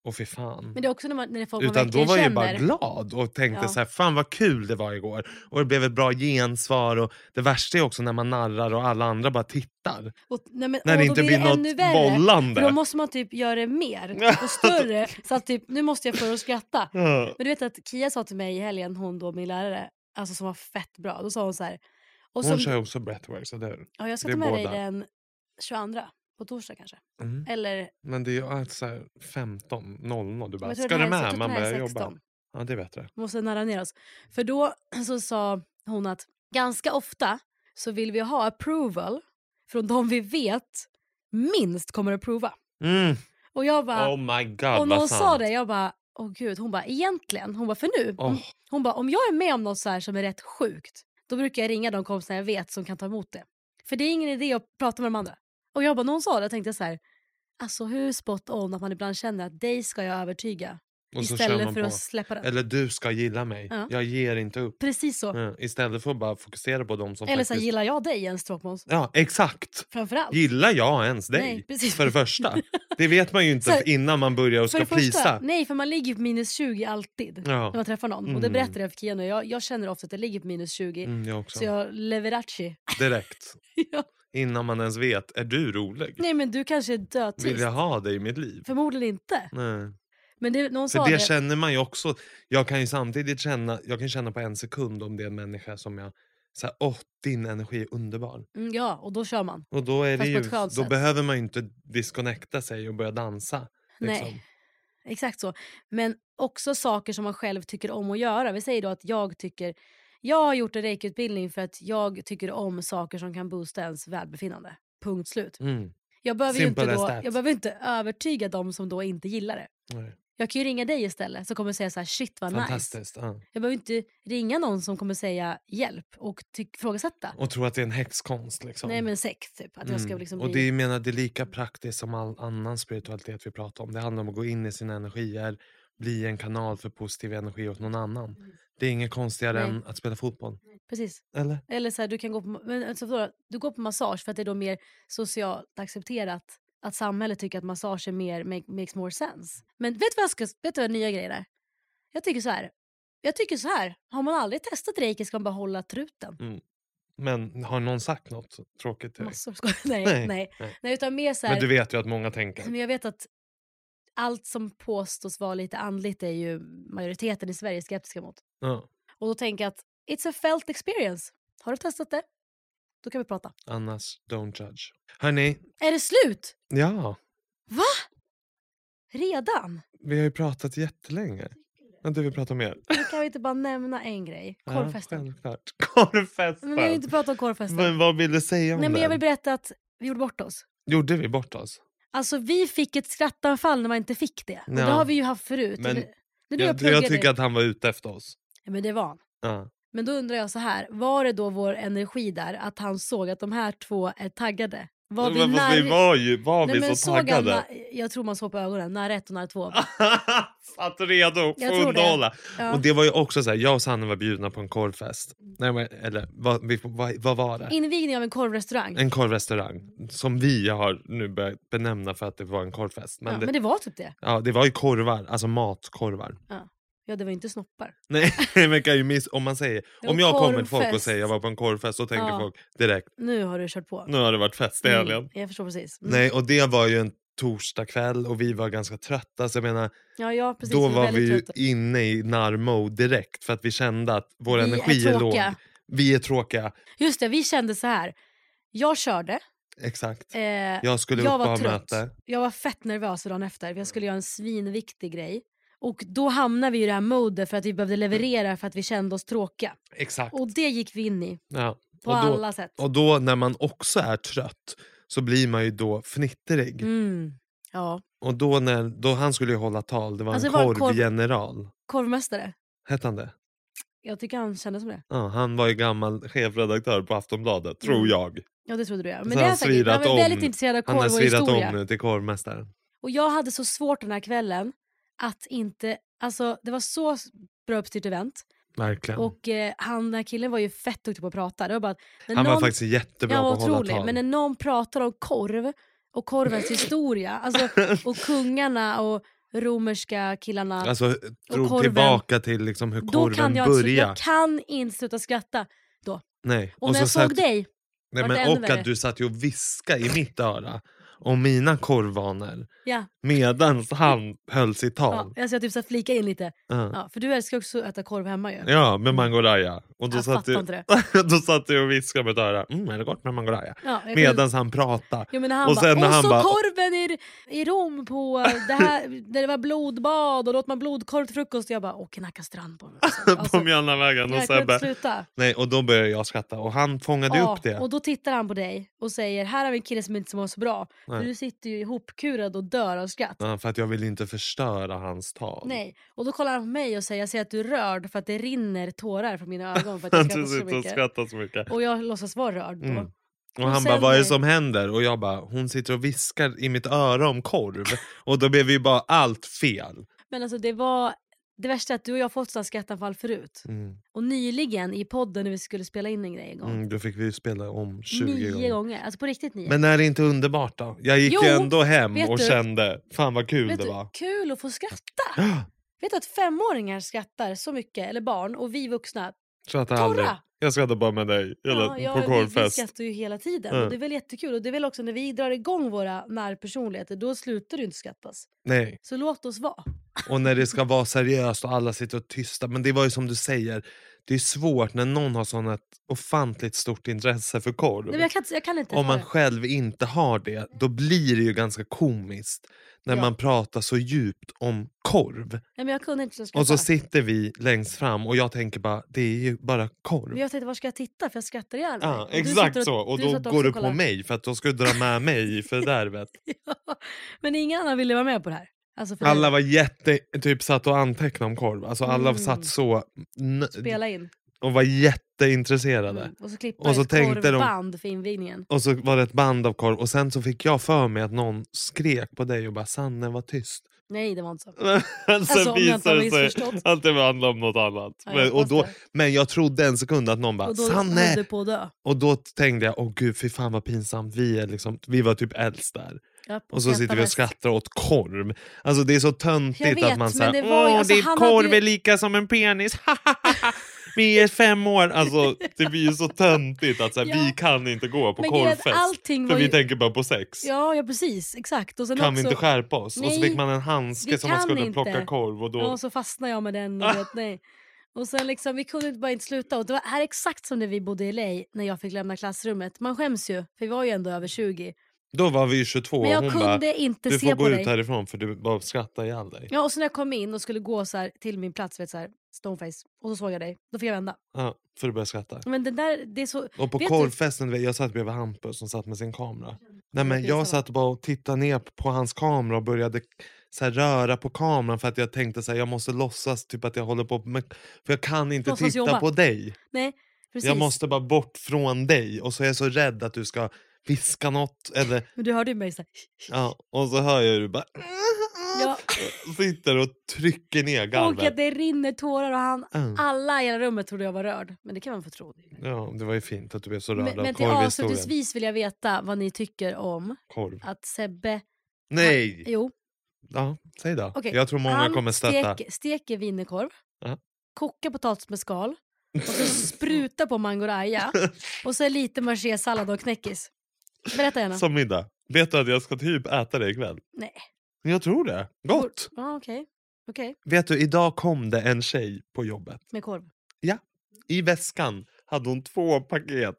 Speaker 3: åh fy fan.
Speaker 2: Men det är också när, man, när folk man
Speaker 3: Utan då
Speaker 2: verkligen
Speaker 3: var jag
Speaker 2: känner.
Speaker 3: bara glad och tänkte
Speaker 2: Ja.
Speaker 3: så här, fan vad kul det var igår. Och det blev ett bra gensvar. Och det värsta är också när man narrar och alla andra bara tittar.
Speaker 2: Och, nej, men,
Speaker 3: När
Speaker 2: och
Speaker 3: det
Speaker 2: då
Speaker 3: inte
Speaker 2: blir det
Speaker 3: något
Speaker 2: värre,
Speaker 3: bollande.
Speaker 2: Då måste man typ göra det mer och större. så att typ, nu måste jag få er att skratta.
Speaker 3: Ja.
Speaker 2: Men du vet att Kia sa till mig i helgen, hon då min lärare, alltså som var fett bra. Då sa hon så här. Och
Speaker 3: Hon
Speaker 2: som,
Speaker 3: kör också breathworks, eller hur?
Speaker 2: ja, jag ska ta med dig
Speaker 3: båda.
Speaker 2: den 22, på torsdag kanske.
Speaker 3: Mm.
Speaker 2: Eller,
Speaker 3: Men det är ju allt så här 15, 00. Du bara, ska du med? Man börjar
Speaker 2: 16.
Speaker 3: jobba. Ja, det är bättre.
Speaker 2: måste narra ner oss. För då så sa hon att ganska ofta så vill vi ha approval från de vi vet minst kommer att prova.
Speaker 3: Mm.
Speaker 2: Och jag bara,
Speaker 3: Oh my god,
Speaker 2: och någon
Speaker 3: sant.
Speaker 2: sa det, jag bara, åh gud, hon bara egentligen, hon bara för nu,
Speaker 3: Åh.
Speaker 2: hon bara om jag är med om något så här som är rätt sjukt, då brukar jag ringa de kompisar jag vet som kan ta emot det. För det är ingen idé att prata med de andra. Och jag bara, när hon sa det tänkte jag så här, alltså hur spot on att man ibland känner att dig ska jag övertyga
Speaker 3: Och så kör
Speaker 2: istället
Speaker 3: man
Speaker 2: för
Speaker 3: på.
Speaker 2: att släppa den.
Speaker 3: Eller du ska gilla mig.
Speaker 2: Ja.
Speaker 3: Jag ger inte upp.
Speaker 2: Precis så.
Speaker 3: Ja, istället för att bara fokusera på de som
Speaker 2: Eller så här,
Speaker 3: faktiskt...
Speaker 2: gillar jag dig ens Stråkmåns?
Speaker 3: Ja, exakt.
Speaker 2: Framförallt.
Speaker 3: Gillar jag ens dig?
Speaker 2: Nej, precis.
Speaker 3: För det första. Det vet man ju inte
Speaker 2: Så här,
Speaker 3: innan man börjar och ska prisa.
Speaker 2: nej för man ligger ju på minus 20 alltid
Speaker 3: Ja.
Speaker 2: när man träffar någon. Och det
Speaker 3: Mm.
Speaker 2: berättade jag för Kia nu. Jag, jag känner ofta att jag ligger på minus 20.
Speaker 3: Mm, jag också.
Speaker 2: Så jag leveracci.
Speaker 3: Direkt.
Speaker 2: ja.
Speaker 3: Innan man ens vet, är du rolig?
Speaker 2: Nej men du kanske är
Speaker 3: Vill
Speaker 2: dödtyst.
Speaker 3: jag ha dig i mitt liv?
Speaker 2: Förmodligen inte.
Speaker 3: Nej.
Speaker 2: Men det, någon
Speaker 3: För
Speaker 2: sa
Speaker 3: det
Speaker 2: det.
Speaker 3: känner man ju också. Jag kan ju samtidigt känna, jag kan känna på en sekund om det är en människa som jag, så här, åh din energi är underbar.
Speaker 2: Mm, ja, och då kör man.
Speaker 3: Och då, är det
Speaker 2: Fast
Speaker 3: ju, då
Speaker 2: sätt.
Speaker 3: behöver man ju inte disconnecta sig och börja dansa. Liksom.
Speaker 2: Nej, exakt så. Men också saker som man själv tycker om att göra. Vi säger då att jag tycker, jag har gjort en reiki-utbildning för att jag tycker om saker som kan boosta ens välbefinnande. Punkt slut.
Speaker 3: Mm.
Speaker 2: Jag behöver, ju
Speaker 3: Simple
Speaker 2: inte då,
Speaker 3: that.
Speaker 2: jag behöver inte övertyga dem som då inte gillar det.
Speaker 3: Nej.
Speaker 2: Jag kan ju ringa dig istället som kommer säga så här, shit vad nice.
Speaker 3: Ja.
Speaker 2: Jag behöver inte ringa någon som kommer säga hjälp och ifrågasätta.
Speaker 3: Och tro att det är en häxkonst. Liksom.
Speaker 2: Nej men sekt typ. Att jag ska
Speaker 3: Mm.
Speaker 2: liksom
Speaker 3: Och
Speaker 2: bli...
Speaker 3: det är, menar, det är lika praktiskt som all annan spiritualitet vi pratar om. Det handlar om att gå in i sina energier, bli en kanal för positiv energi åt någon annan. Det är inget konstigare
Speaker 2: Mm. Nej.
Speaker 3: än att spela fotboll.
Speaker 2: Precis.
Speaker 3: Eller?
Speaker 2: Eller så här, du kan gå på, men, alltså, förlåt, du går på massage för att det är då mer socialt accepterat. Att samhället tycker att massage är mer make, makes more sense. Men vet du vad, jag ska, vet du vad nya grejer är? Jag tycker så här. Jag tycker så här. Har man aldrig testat reiki ska man bara hålla truten.
Speaker 3: Men har någon sagt något tråkigt till dig?
Speaker 2: Massor. Nej,
Speaker 3: nej,
Speaker 2: nej.
Speaker 3: nej.
Speaker 2: utan mer så här.
Speaker 3: Men du vet ju att många tänker.
Speaker 2: Men jag vet att allt som påstås vara lite andligt är ju majoriteten i Sverige skeptiska mot.
Speaker 3: Ja.
Speaker 2: Och då tänker jag att it's a felt experience. Har du testat det? Då kan vi prata.
Speaker 3: Annars, don't judge. Hörni,
Speaker 2: Är det slut?
Speaker 3: ja.
Speaker 2: Va? Redan?
Speaker 3: Vi har ju pratat jättelänge. Men du vill prata mer?
Speaker 2: Nu kan vi inte bara nämna en grej. Korvfesten.
Speaker 3: Ja. Korvfesten!
Speaker 2: men vi ju inte pratat om korvfesten.
Speaker 3: Men vad vill du säga om
Speaker 2: Nej, men
Speaker 3: den?
Speaker 2: jag vill berätta att vi gjorde bort oss.
Speaker 3: Gjorde vi bort oss?
Speaker 2: Alltså vi fick ett skrattanfall när man inte fick det. Och det
Speaker 3: Ja.
Speaker 2: har vi ju haft förut.
Speaker 3: Men
Speaker 2: när du
Speaker 3: Jag,
Speaker 2: jag,
Speaker 3: jag tycker att han var ute efter oss.
Speaker 2: ja, men det var han.
Speaker 3: Ja.
Speaker 2: Men då undrar jag så här, var det då vår energi där att han såg att de här två är taggade? Var vi
Speaker 3: Men fast vi
Speaker 2: när...
Speaker 3: var ju var
Speaker 2: Nej,
Speaker 3: vi
Speaker 2: men
Speaker 3: så taggade.
Speaker 2: na- Jag tror man såg på ögonen, när ett och när två.
Speaker 3: Satt redo för att
Speaker 2: tror det.
Speaker 3: underhålla.
Speaker 2: Ja.
Speaker 3: Och det var ju också så här, jag och Sanne var bjudna på en korvfest. Nej, men, eller vad, vi, vad, vad var det?
Speaker 2: Invigning av en korvrestaurang.
Speaker 3: En korvrestaurang som vi har nu börjat benämna för att det var en korvfest. Men,
Speaker 2: ja,
Speaker 3: det,
Speaker 2: men det var typ det.
Speaker 3: ja, det var ju korvar, alltså matkorvar.
Speaker 2: Ja, det var inte snoppar.
Speaker 3: Nej, men kan ju miss, om man säger,
Speaker 2: var
Speaker 3: om jag kommer till folk och säger jag var på en korvfest så tänker
Speaker 2: Ja.
Speaker 3: folk direkt,
Speaker 2: Nu har du kört på.
Speaker 3: nu har det varit fest i helgen.
Speaker 2: Mm, jag förstår precis. Mm.
Speaker 3: Nej, och det var ju en torsdag kväll och vi var ganska trötta. Så jag menar,
Speaker 2: Ja, ja, precis.
Speaker 3: då
Speaker 2: vi
Speaker 3: var
Speaker 2: väldigt
Speaker 3: vi ju
Speaker 2: trötta.
Speaker 3: inne i narr-mode direkt för att vi kände att vår
Speaker 2: Vi är
Speaker 3: energi är, låg.
Speaker 2: tråkiga.
Speaker 3: Vi är tråkiga.
Speaker 2: Just det, vi kände så här. Jag körde.
Speaker 3: Exakt.
Speaker 2: Eh,
Speaker 3: Jag skulle
Speaker 2: jag
Speaker 3: upp och
Speaker 2: var
Speaker 3: ha möte.
Speaker 2: Jag var fett nervös dagen efter. Jag skulle göra en svinviktig grej. Och då hamnade vi i det här modet för att vi behövde leverera för att vi kände oss tråkiga.
Speaker 3: Exakt.
Speaker 2: Och det gick vi in i.
Speaker 3: ja.
Speaker 2: På
Speaker 3: och, då,
Speaker 2: alla sätt.
Speaker 3: och då när man också är trött så blir man ju då fnittrig.
Speaker 2: Mm. Ja.
Speaker 3: Och då när då han skulle ju hålla tal, det var
Speaker 2: Alltså,
Speaker 3: en
Speaker 2: korv-
Speaker 3: korvgeneral.
Speaker 2: Korvmästare.
Speaker 3: Hette han det?
Speaker 2: Jag tycker han kändes som det.
Speaker 3: Ja, han var ju gammal chefredaktör på Aftonbladet, tror
Speaker 2: Mm.
Speaker 3: jag.
Speaker 2: Ja det trodde du ja.
Speaker 3: Så
Speaker 2: Men det är
Speaker 3: han
Speaker 2: han säkert. Han
Speaker 3: svirat om-
Speaker 2: väldigt intresserad av
Speaker 3: Han har
Speaker 2: korv och
Speaker 3: svirat
Speaker 2: historia.
Speaker 3: om nu till korvmästaren.
Speaker 2: Och jag hade så svårt den här kvällen att inte... Alltså det var så bra uppstyrt event.
Speaker 3: Verkligen.
Speaker 2: Och eh, han, den här killen var ju fett duktig på att prata. Det var bara, att när
Speaker 3: han var
Speaker 2: någon,
Speaker 3: faktiskt jättebra på
Speaker 2: var
Speaker 3: att hålla tal.
Speaker 2: Men när någon pratar om korv och korvens historia alltså, och kungarna och romerska killarna.
Speaker 3: Alltså drog
Speaker 2: korven.
Speaker 3: tillbaka till liksom hur
Speaker 2: då
Speaker 3: korven
Speaker 2: jag, inte-
Speaker 3: började.
Speaker 2: jag kan inte sluta skratta. Då.
Speaker 3: Nej.
Speaker 2: Och, när jag
Speaker 3: så
Speaker 2: såg
Speaker 3: satt-
Speaker 2: dig,
Speaker 3: Nej,
Speaker 2: var
Speaker 3: men, och
Speaker 2: värre.
Speaker 3: att du satt ju och viskade i mitt öra om mina korvvanor
Speaker 2: ja,
Speaker 3: medan han höll sitt
Speaker 2: ja,
Speaker 3: tal.
Speaker 2: alltså jag typ så flika in lite.
Speaker 3: Ja.
Speaker 2: Ja, för du älskar också att äta korv hemma ju.
Speaker 3: Ja, med mangoraja. Och då
Speaker 2: Jag
Speaker 3: satt, du,
Speaker 2: inte det.
Speaker 3: då satt du och viskade med ett öra. Mm, är det gott med mangoraja?
Speaker 2: Ja,
Speaker 3: Medan han pratade.
Speaker 2: Jo, men när han
Speaker 3: och
Speaker 2: bara,
Speaker 3: sen när
Speaker 2: och
Speaker 3: han
Speaker 2: så
Speaker 3: bara,
Speaker 2: korven i, i Rom på det här, där det var blodbad och då åt man blodkorv till frukost. Och jag bara, åh Knacka strand på mig. Alltså,
Speaker 3: på Mjölnavägen. Och, Sebbe,
Speaker 2: sluta.
Speaker 3: nej, och då började jag skratta och han fångade
Speaker 2: Ja,
Speaker 3: upp det.
Speaker 2: och då tittar han på dig och säger, här har vi en kille som inte mår så bra. För du sitter ju ihopkurad och dör av skratt.
Speaker 3: Ja, för att jag vill inte förstöra hans tal.
Speaker 2: Nej. Och då kollar han på mig och säger, jag ser att du är rörd för att det rinner tårar från mina ögon för att jag
Speaker 3: Att
Speaker 2: skrattar så mycket.
Speaker 3: skrattar så mycket.
Speaker 2: Och jag låtsas vara rörd då.
Speaker 3: Mm. Och
Speaker 2: Och
Speaker 3: han bara, vad är det som händer? Och jag bara, hon sitter och viskar i mitt öra om korv. och då blev ju bara allt fel.
Speaker 2: Men alltså det var det värsta är att du och jag har fått sådana skrattanfall förut.
Speaker 3: Mm.
Speaker 2: Och nyligen i podden när vi skulle spela in en grej en gång.
Speaker 3: Mm, då fick vi spela om 20
Speaker 2: nio
Speaker 3: gånger.
Speaker 2: gånger. Alltså på riktigt nio.
Speaker 3: Men är det inte underbart då? Jag gick
Speaker 2: Jo,
Speaker 3: ju ändå hem och
Speaker 2: du-
Speaker 3: kände, fan vad kul det
Speaker 2: du,
Speaker 3: var.
Speaker 2: kul att få skratta. Vet du att femåringar skrattar så mycket, eller barn, och vi vuxna,
Speaker 3: Skrattar
Speaker 2: torra.
Speaker 3: aldrig. Jag skrattar bara med dig eller,
Speaker 2: ja,
Speaker 3: på
Speaker 2: vi, vi
Speaker 3: korvfest.
Speaker 2: skrattar ju hela tiden. Och det är väl jättekul. Och det är väl också när vi drar igång våra närpersonligheter, då slutar ju inte skrattas.
Speaker 3: Nej.
Speaker 2: Så låt oss vara.
Speaker 3: Och när det ska vara seriöst och alla sitter och tysta. Men det var ju som du säger, det är svårt när någon har sån ett ofantligt stort intresse för korv.
Speaker 2: Nej, jag, kan, jag kan inte
Speaker 3: Om man själv inte har det, då blir det ju ganska komiskt när
Speaker 2: Ja.
Speaker 3: man pratar så djupt om korv.
Speaker 2: Nej, skratta.
Speaker 3: Och så sitter vi längst fram och jag tänker bara, det är ju bara korv.
Speaker 2: Men jag tänkte, var ska jag titta? För jag skrattar ihjäl mig.
Speaker 3: Ja,
Speaker 2: Och du
Speaker 3: exakt
Speaker 2: sitter
Speaker 3: så. Och
Speaker 2: du
Speaker 3: då
Speaker 2: också
Speaker 3: går
Speaker 2: och
Speaker 3: du på mig för att då ska du dra med mig i fördärvet.
Speaker 2: Ja, men ingen annan ville vara med på det här. Alltså
Speaker 3: Alla var jätte, typ satt och antecknade om korv. Alltså alla
Speaker 2: Mm.
Speaker 3: satt så
Speaker 2: spela in.
Speaker 3: och var jätteintresserade.
Speaker 2: Mm. Och så klippa
Speaker 3: Och så tänkte de-
Speaker 2: för invigningen.
Speaker 3: Och så var det ett band av korv och sen så fick jag för mig att någon skrek på dig och bara Sanne var tyst.
Speaker 2: Nej, det var inte så.
Speaker 3: sen
Speaker 2: Alltså, inte har
Speaker 3: visade det sig att det handlade om något annat.
Speaker 2: Ja,
Speaker 3: men, och då,
Speaker 2: det.
Speaker 3: men jag trodde en sekund att någon bara
Speaker 2: Och då
Speaker 3: Sanne! Och då tänkte jag, åh gud fy fan vad pinsamt, vi, är liksom, vi var typ äldst där.
Speaker 2: Ja,
Speaker 3: Och så sitter vi och skrattar åt korv. Alltså det är så töntigt
Speaker 2: vet,
Speaker 3: att man säger
Speaker 2: det var ju-
Speaker 3: åh
Speaker 2: alltså,
Speaker 3: ditt
Speaker 2: han
Speaker 3: korv
Speaker 2: hade ju-
Speaker 3: är lika som en penis. vi är fem år. Alltså det blir ju så töntigt att så här,
Speaker 2: Ja.
Speaker 3: vi kan inte gå på
Speaker 2: Men är
Speaker 3: korvfest. För vi tänker bara på sex.
Speaker 2: Ja, ja precis. Exakt. Och sen
Speaker 3: kan
Speaker 2: också,
Speaker 3: vi inte skärpa oss? och så
Speaker 2: Nej,
Speaker 3: fick man en handske som man skulle
Speaker 2: inte.
Speaker 3: plocka korv och då...
Speaker 2: Ja, och så fastnade jag med den. Och, vet, nej. och sen liksom, vi kunde bara inte sluta. Och det var här är exakt som när vi bodde i LA när jag fick lämna klassrummet. Man skäms ju, för vi var ju ändå över 20.
Speaker 3: Då var vi ju 22
Speaker 2: Men jag
Speaker 3: och hon
Speaker 2: kunde
Speaker 3: bara
Speaker 2: inte
Speaker 3: du
Speaker 2: se
Speaker 3: får
Speaker 2: på
Speaker 3: gå
Speaker 2: dig.
Speaker 3: ut härifrån för du bara skrattar ihjäl dig.
Speaker 2: Ja, och så när jag kom in och skulle gå så här till min plats, vet, så här, stoneface, och så såg jag dig, då fick jag vända.
Speaker 3: Ja, för du började skratta.
Speaker 2: Men det där, det är så...
Speaker 3: Och på
Speaker 2: vet du-
Speaker 3: korvfesten, du jag satt bredvid Hampus som satt med sin kamera. Nej, men jag satt bara och tittade ner på hans kamera och började så här, röra på kameran för att jag tänkte så här, jag måste låtsas typ att jag håller på med... För jag kan inte
Speaker 2: Låtsas
Speaker 3: titta
Speaker 2: jobba.
Speaker 3: på dig.
Speaker 2: Nej, precis.
Speaker 3: Jag måste bara bort från dig och så är jag så rädd att du ska viska något eller...
Speaker 2: Men du hörde ju mig så här,
Speaker 3: Ja, och så hör jag hur du bara...
Speaker 2: Ja.
Speaker 3: Sitter och trycker ner
Speaker 2: Och
Speaker 3: garvet.
Speaker 2: att det rinner tårar och han,
Speaker 3: Mm.
Speaker 2: alla i hela rummet trodde jag var rörd. Men det kan man få tro.
Speaker 3: Ja, det var ju fint att du blev så rörd
Speaker 2: Men,
Speaker 3: av
Speaker 2: men till
Speaker 3: korvhistorien.
Speaker 2: avslutningsvis vill jag veta vad ni tycker om
Speaker 3: Korv.
Speaker 2: att Sebbe...
Speaker 3: Nej!
Speaker 2: Jo,
Speaker 3: Ja, säg då.
Speaker 2: okej.
Speaker 3: Jag tror många
Speaker 2: han
Speaker 3: kommer stötta.
Speaker 2: Stek, steker wienerkorv,
Speaker 3: Ja.
Speaker 2: kokar potatis med skal och så sprutar på mangoraja och så lite marchésallad och knäckis. Berätta gärna.
Speaker 3: Som middag. Vet du att jag ska typ äta det ikväll?
Speaker 2: Nej.
Speaker 3: Jag tror det. Gott!
Speaker 2: Ja, okej. Okej,
Speaker 3: Vet du, idag kom det en tjej på jobbet.
Speaker 2: med korv.
Speaker 3: I väskan hade hon två paket.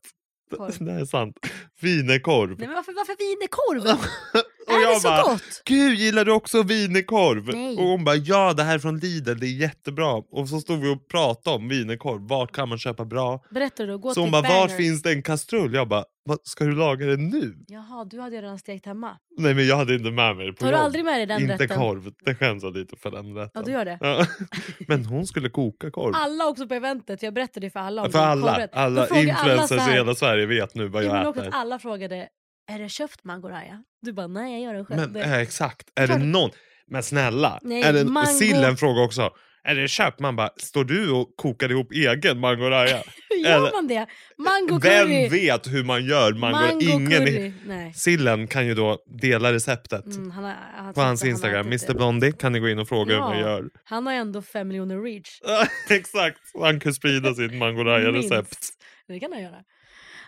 Speaker 2: Korv.
Speaker 3: Det är sant. Wienerkorv.
Speaker 2: Nej men varför, varför wienerkorv?
Speaker 3: Och jag bara,
Speaker 2: gott?
Speaker 3: Gud, gillar du också wienerkorv?
Speaker 2: Nej.
Speaker 3: Och hon bara, ja det här är från Lidl, det är jättebra. Och så stod vi och pratade om wienerkorv, vart kan man köpa bra?
Speaker 2: Berätta då, gå
Speaker 3: Så hon bara, vart finns det en kastrull? Jag bara, "Vad, ska du laga det nu?
Speaker 2: Jaha, du hade redan stekt hemma.
Speaker 3: Nej men jag hade inte med mig det på
Speaker 2: Tar du
Speaker 3: jobb.
Speaker 2: aldrig med dig den
Speaker 3: Inte
Speaker 2: rätten?
Speaker 3: korv, det skäms jag lite för den rätten.
Speaker 2: Ja, du gör det.
Speaker 3: Ja. Men hon skulle koka korv.
Speaker 2: Alla också på eventet, jag berättade för alla om
Speaker 3: för alla,
Speaker 2: korvrätt.
Speaker 3: Alla
Speaker 2: frågade alla
Speaker 3: influencers
Speaker 2: så
Speaker 3: i
Speaker 2: här-
Speaker 3: hela Sverige vet nu vad
Speaker 2: Ja,
Speaker 3: jag äter.
Speaker 2: alla frågade, är det köpt mangoraja? Du bara, nej jag gör den själv.
Speaker 3: Men eh, exakt, är det någon... Men snälla,
Speaker 2: Nej,
Speaker 3: är det...
Speaker 2: mango-
Speaker 3: Sillen frågar också. Är det köpt? Man bara, står du och kokar ihop egen mangoraja?
Speaker 2: Hur gör
Speaker 3: eller-
Speaker 2: man det? Mango
Speaker 3: Vem
Speaker 2: curry!
Speaker 3: vet hur man gör mangoraja?
Speaker 2: Mango
Speaker 3: Ingen...
Speaker 2: curry. Nej.
Speaker 3: Sillen kan ju då dela receptet.
Speaker 2: Mm, han har, han
Speaker 3: På hans
Speaker 2: han
Speaker 3: Instagram, Mr. Blondie, kan ni gå in och fråga hur man
Speaker 2: Ja.
Speaker 3: gör.
Speaker 2: Han har ändå fem miljoner reach.
Speaker 3: Exakt, han kan sprida sitt mangoraja-recept.
Speaker 2: Det kan han göra.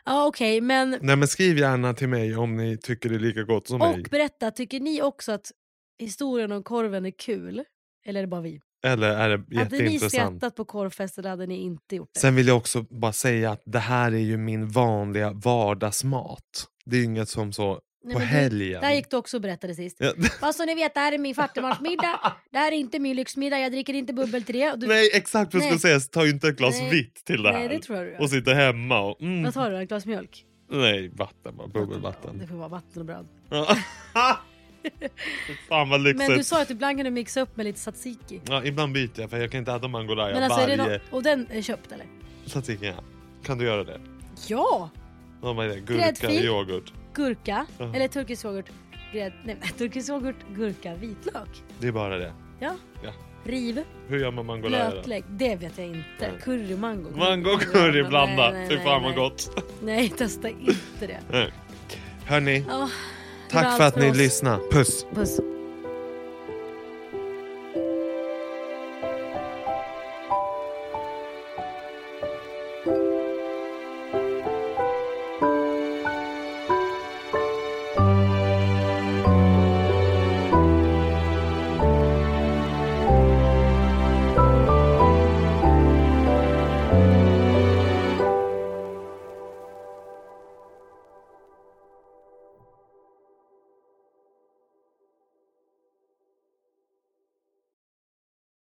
Speaker 2: Ja okej, men
Speaker 3: Nej men skriv gärna till mig om ni tycker det är lika gott som
Speaker 2: och
Speaker 3: mig.
Speaker 2: berätta, tycker ni också att historien om korven är kul? Eller är det bara vi?
Speaker 3: Eller är det
Speaker 2: Hade ni skrattat på korvfest eller hade ni inte gjort det?
Speaker 3: Sen vill jag också bara säga att det här är ju min vanliga vardagsmat. Det är inget som så
Speaker 2: Nej,
Speaker 3: på helgen.
Speaker 2: Det här gick du också och berättade sist.
Speaker 3: Ja,
Speaker 2: Bara så ni vet, det här är min fattigmansmiddag. Det här är inte min lyxmiddag, jag dricker inte bubbel till det. Du,
Speaker 3: Nej exakt vad jag skulle säga, ta inte ett glas
Speaker 2: Nej.
Speaker 3: vitt till det här.
Speaker 2: Nej, det tror jag du gör.
Speaker 3: och sitta hemma och... Mm,
Speaker 2: Vad tar du? Ett glas mjölk?
Speaker 3: nej, vatten bara.
Speaker 2: Det
Speaker 3: Bubbelvatten.
Speaker 2: får vara vatten och bröd.
Speaker 3: Fan vad lyxigt.
Speaker 2: Men du sa att ibland kan du mixa upp med lite tzatziki.
Speaker 3: Ja, ibland byter jag för jag kan inte äta mangolaya
Speaker 2: Men alltså, är det
Speaker 3: varje...
Speaker 2: nå- och den är köpt eller?
Speaker 3: Tzatziki, ja. Kan du göra det?
Speaker 2: Ja!
Speaker 3: Oh, är det? Gurka,
Speaker 2: Gräddfil.
Speaker 3: yoghurt.
Speaker 2: Gurka,
Speaker 3: Ja.
Speaker 2: eller turkisk yoghurt. Grädd, nej, men turkisk yoghurt, gurka, vitlök.
Speaker 3: Det är bara det.
Speaker 2: Ja.
Speaker 3: Ja.
Speaker 2: Riv,
Speaker 3: Hur gör man mangolaya
Speaker 2: lötlök. Det vet jag inte.
Speaker 3: Nej.
Speaker 2: Curry, mango.
Speaker 3: Mango och curry blanda. Fy fan vad gott.
Speaker 2: Nej, testa inte det.
Speaker 3: Nej. Hörni,
Speaker 2: var
Speaker 3: tack för att ni lyssnade. Puss.
Speaker 2: Puss.